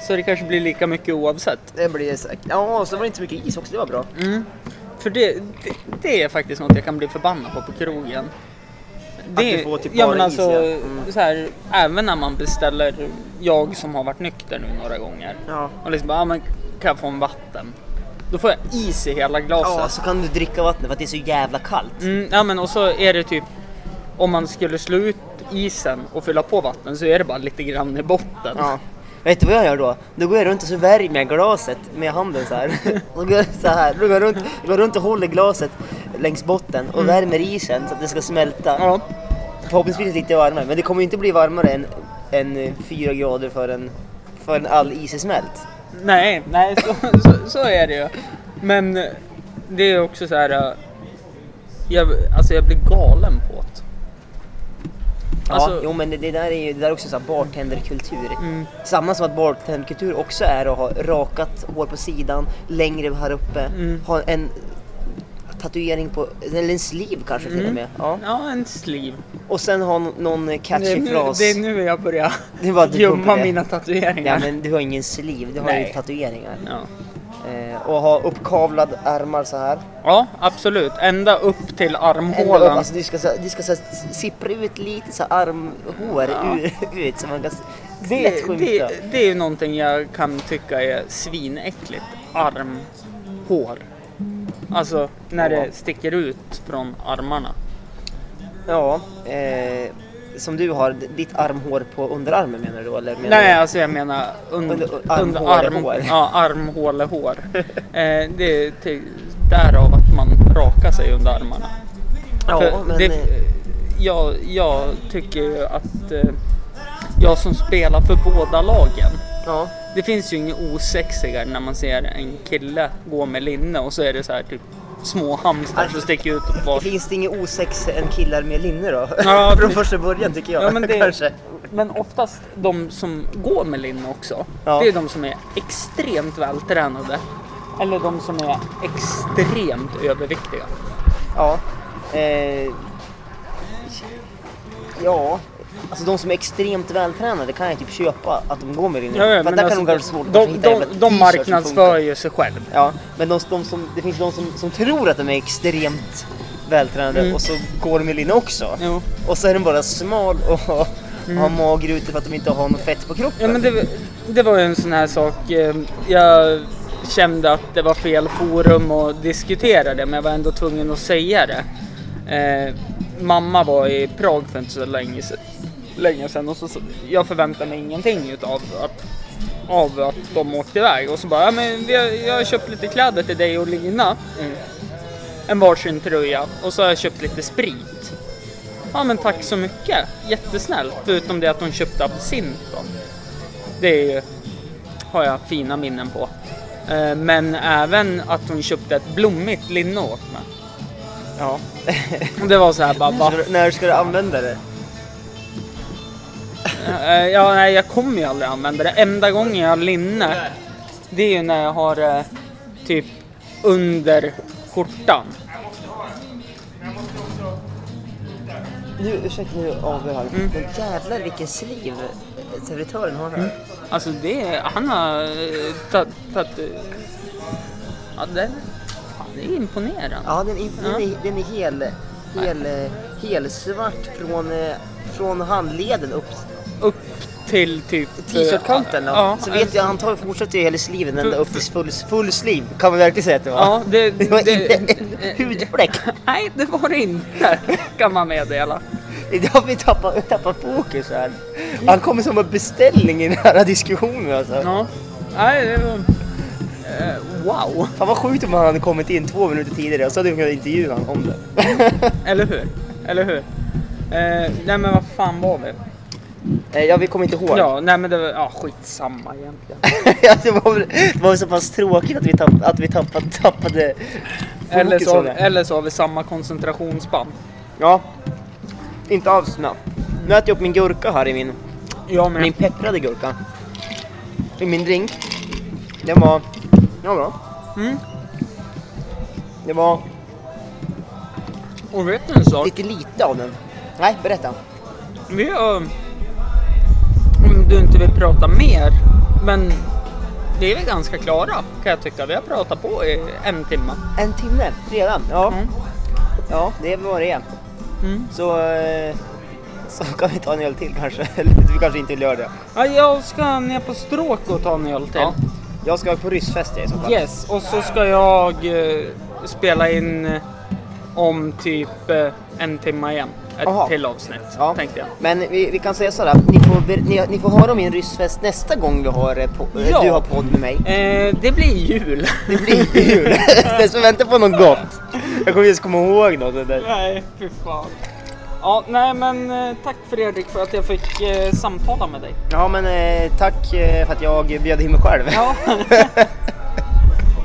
Så det kanske blir lika mycket oavsett. Det blir säkert. Ja, så var det inte så mycket is också. Det var bra. Mm. För det, det, det är faktiskt något jag kan bli förbannad på på krogen. Det, du får typ ja, bara men is, alltså, ja. Mm. så här, även när man beställer, jag som har varit nykter nu några gånger. Ja. Och liksom bara, ja, men kan jag få en vatten? Då får jag is i hela glaset. Ja, så kan du dricka vattnet för att det är så jävla kallt. Mm, ja men och så är det typ om man skulle slå ut isen och fylla på vatten så är det bara lite grann i botten. Ja. Vet du vad jag gör då? Då går jag runt och så värmer jag glaset med handen så här. Då går jag så här. Då går jag runt, går runt och håller glaset längs botten och värmer isen så att det ska smälta. Mm. Ja. Förhoppningsvis lite varmare, men det kommer ju inte bli varmare än, än eh, fyra grader förrän, förrän all is är smält. Nej, nej så, så, så är det ju. Men det är också så här. eh, Jag, alltså jag blir galen på det. Ja, Alltså- jo men det, det där är ju det där är också så här bartenderkultur. Mm. Samma som att bartenderkultur också är att ha rakat hår på sidan, längre här uppe, Mm. ha en tatuering på, eller en sleeve kanske till och med. Ja. Ja, en sleeve. Och sen ha någon Det catchy nu, fras. det är nu jag börjar Det gömma det. mina Ja tatueringar. men du har ingen sleeve, du har Nej. ju tatueringar. Ja. Eh, och ha uppkavlad ärmar så här. ja, absolut. Ända upp till Ända upp, armhålan. alltså du ska, du ska så, sippra ut lite så armhår Ja. ut så man kan Det, lätt skymta. det, det är ju någonting jag kan tycka är svinäckligt. Armhår. Alltså när Ja. det sticker ut från armarna. Ja, eh, som du har, ditt armhår på underarmen menar du? Eller menar Nej, du? alltså jag menar under, Under- under, arm, armhålehår. ja, armhålehår. eh, det är till, därav att man rakar sig under armarna. Ja, För men... det, jag, jag tycker ju att eh, jag som spelar för båda lagen. ja. Det finns ju inget osexigare när man ser en kille gå med linne och så är det så här typ små hamstrar som sticker ut och var. Finns det inget osex än killar med linne då? Ja, Från första början tycker jag. Ja, men, det, men oftast de som går med linne också. Ja. Det är de som är extremt vältränade. Eller de som är extremt överviktiga. Ja. Eh, ja. Alltså de som är extremt vältränade kan jag typ köpa att de går med linne. Ja, ja, För där alltså, kan de kanske svårt de, de, de marknadsför ju sig själv. Ja, men de, de som, det finns de som, som tror att de är extremt vältränade Mm. och så går de med linne också. Jo. Och så är de bara smal och har magrutor för att de inte har något fett på kroppen. Ja men det, det var ju en sån här sak. eh, Jag kände att det var fel forum att diskutera det men jag var ändå tvungen att säga det. Eh, mamma var i Prag för inte så länge, se- länge sedan och så, så jag förväntade mig ingenting utav att, av att de åkte iväg och så bara, ja, men vi har, jag har köpt lite kläder till dig och Lina. En varsin tröja och så har jag köpt lite sprit. Ja men tack så mycket, jättesnällt. Förutom det att hon köpte absint då. Det är har jag fina minnen på. Eh, Men även att hon köpte ett blommigt linne åt mig. Ja. Det var så här bara? När, när ska du använda det? Eh, Ja, nej, jag kommer ju aldrig använda det. Enda gången jag har linne, det är ju när jag har det typ under skjortan. Nu, ursäkta nu avbryter här. Mm. Men jävlar vilken sliv servitören har här. Alltså det är, han har eh, tagit, tagit, eh, ja det, fan, det är imponerande. Ja, den, är- den, är, den är hel, hel, eh, hel svart från, eh, från handleden upp Upp till typ... t-shirtkanten. då. Ja, så vet jag, han tar fortsätter ju hela sliven ända upp till full, full sleeve. Kan man verkligen säga att det var. Ja, det, Det var det- inte en hudfläck. Nej, det var det inte, kan man meddela. Idag har vi tappat, tappat fokus här. Han kommer som en beställning i den här diskussionen alltså. Ja. Nej, det var... Eh, wow, Fan vad sjukt om han hade kommit in två minuter tidigare och så hade vi kunnat intervjua honom om det. eller hur? Eller hur? Eh, nej men vad fan var vi? Eh, ja, vi kommer inte ihåg. Ja, nej men det var, ja skitsamma egentligen. Ja, det, var, det var så pass tråkigt att vi, tapp, att vi tappade, tappade Eller så, eller så har vi samma koncentrationsspann. Ja, inte alls snabbt. Nu äter jag upp min gurka här i min, Jag med. min pepprade gurka. I min drink. Den var, ja bra. Mm. Det var Och vet du en sak? lite lite av den. Nej, berätta. Vi har... Om du inte vill prata mer, men vi är väl ganska klara kan jag tycka. Vi har pratat på i en timme. En timme redan? Ja. Mm. Ja, det är vad det är. Mm. Så, eh, så kan vi ta en öl till kanske. Eller vi kanske inte vill göra det. Ja, jag ska ner på stråk och ta en öl till. Ja. Jag ska på ryssfest i så fall. Yes, och så ska jag eh, spela in eh, om typ en timme igen. Ett Jaha. till avsnitt, Ja. tänkte jag. Men vi, vi kan säga så här, att ni får, ni, ni får höra om min ryssfest nästa gång vi har, eh, po- eh, Ja. du har podd med mig. Eh, det blir jul. Det blir jul. det som väntar på något gott. Jag kommer just komma ihåg något. Det där. Nej, fy fan. Ja, nej men eh, tack Fredrik för att jag fick eh, samtala med dig. Ja men eh, tack för att jag bjöd in mig själv. Ja.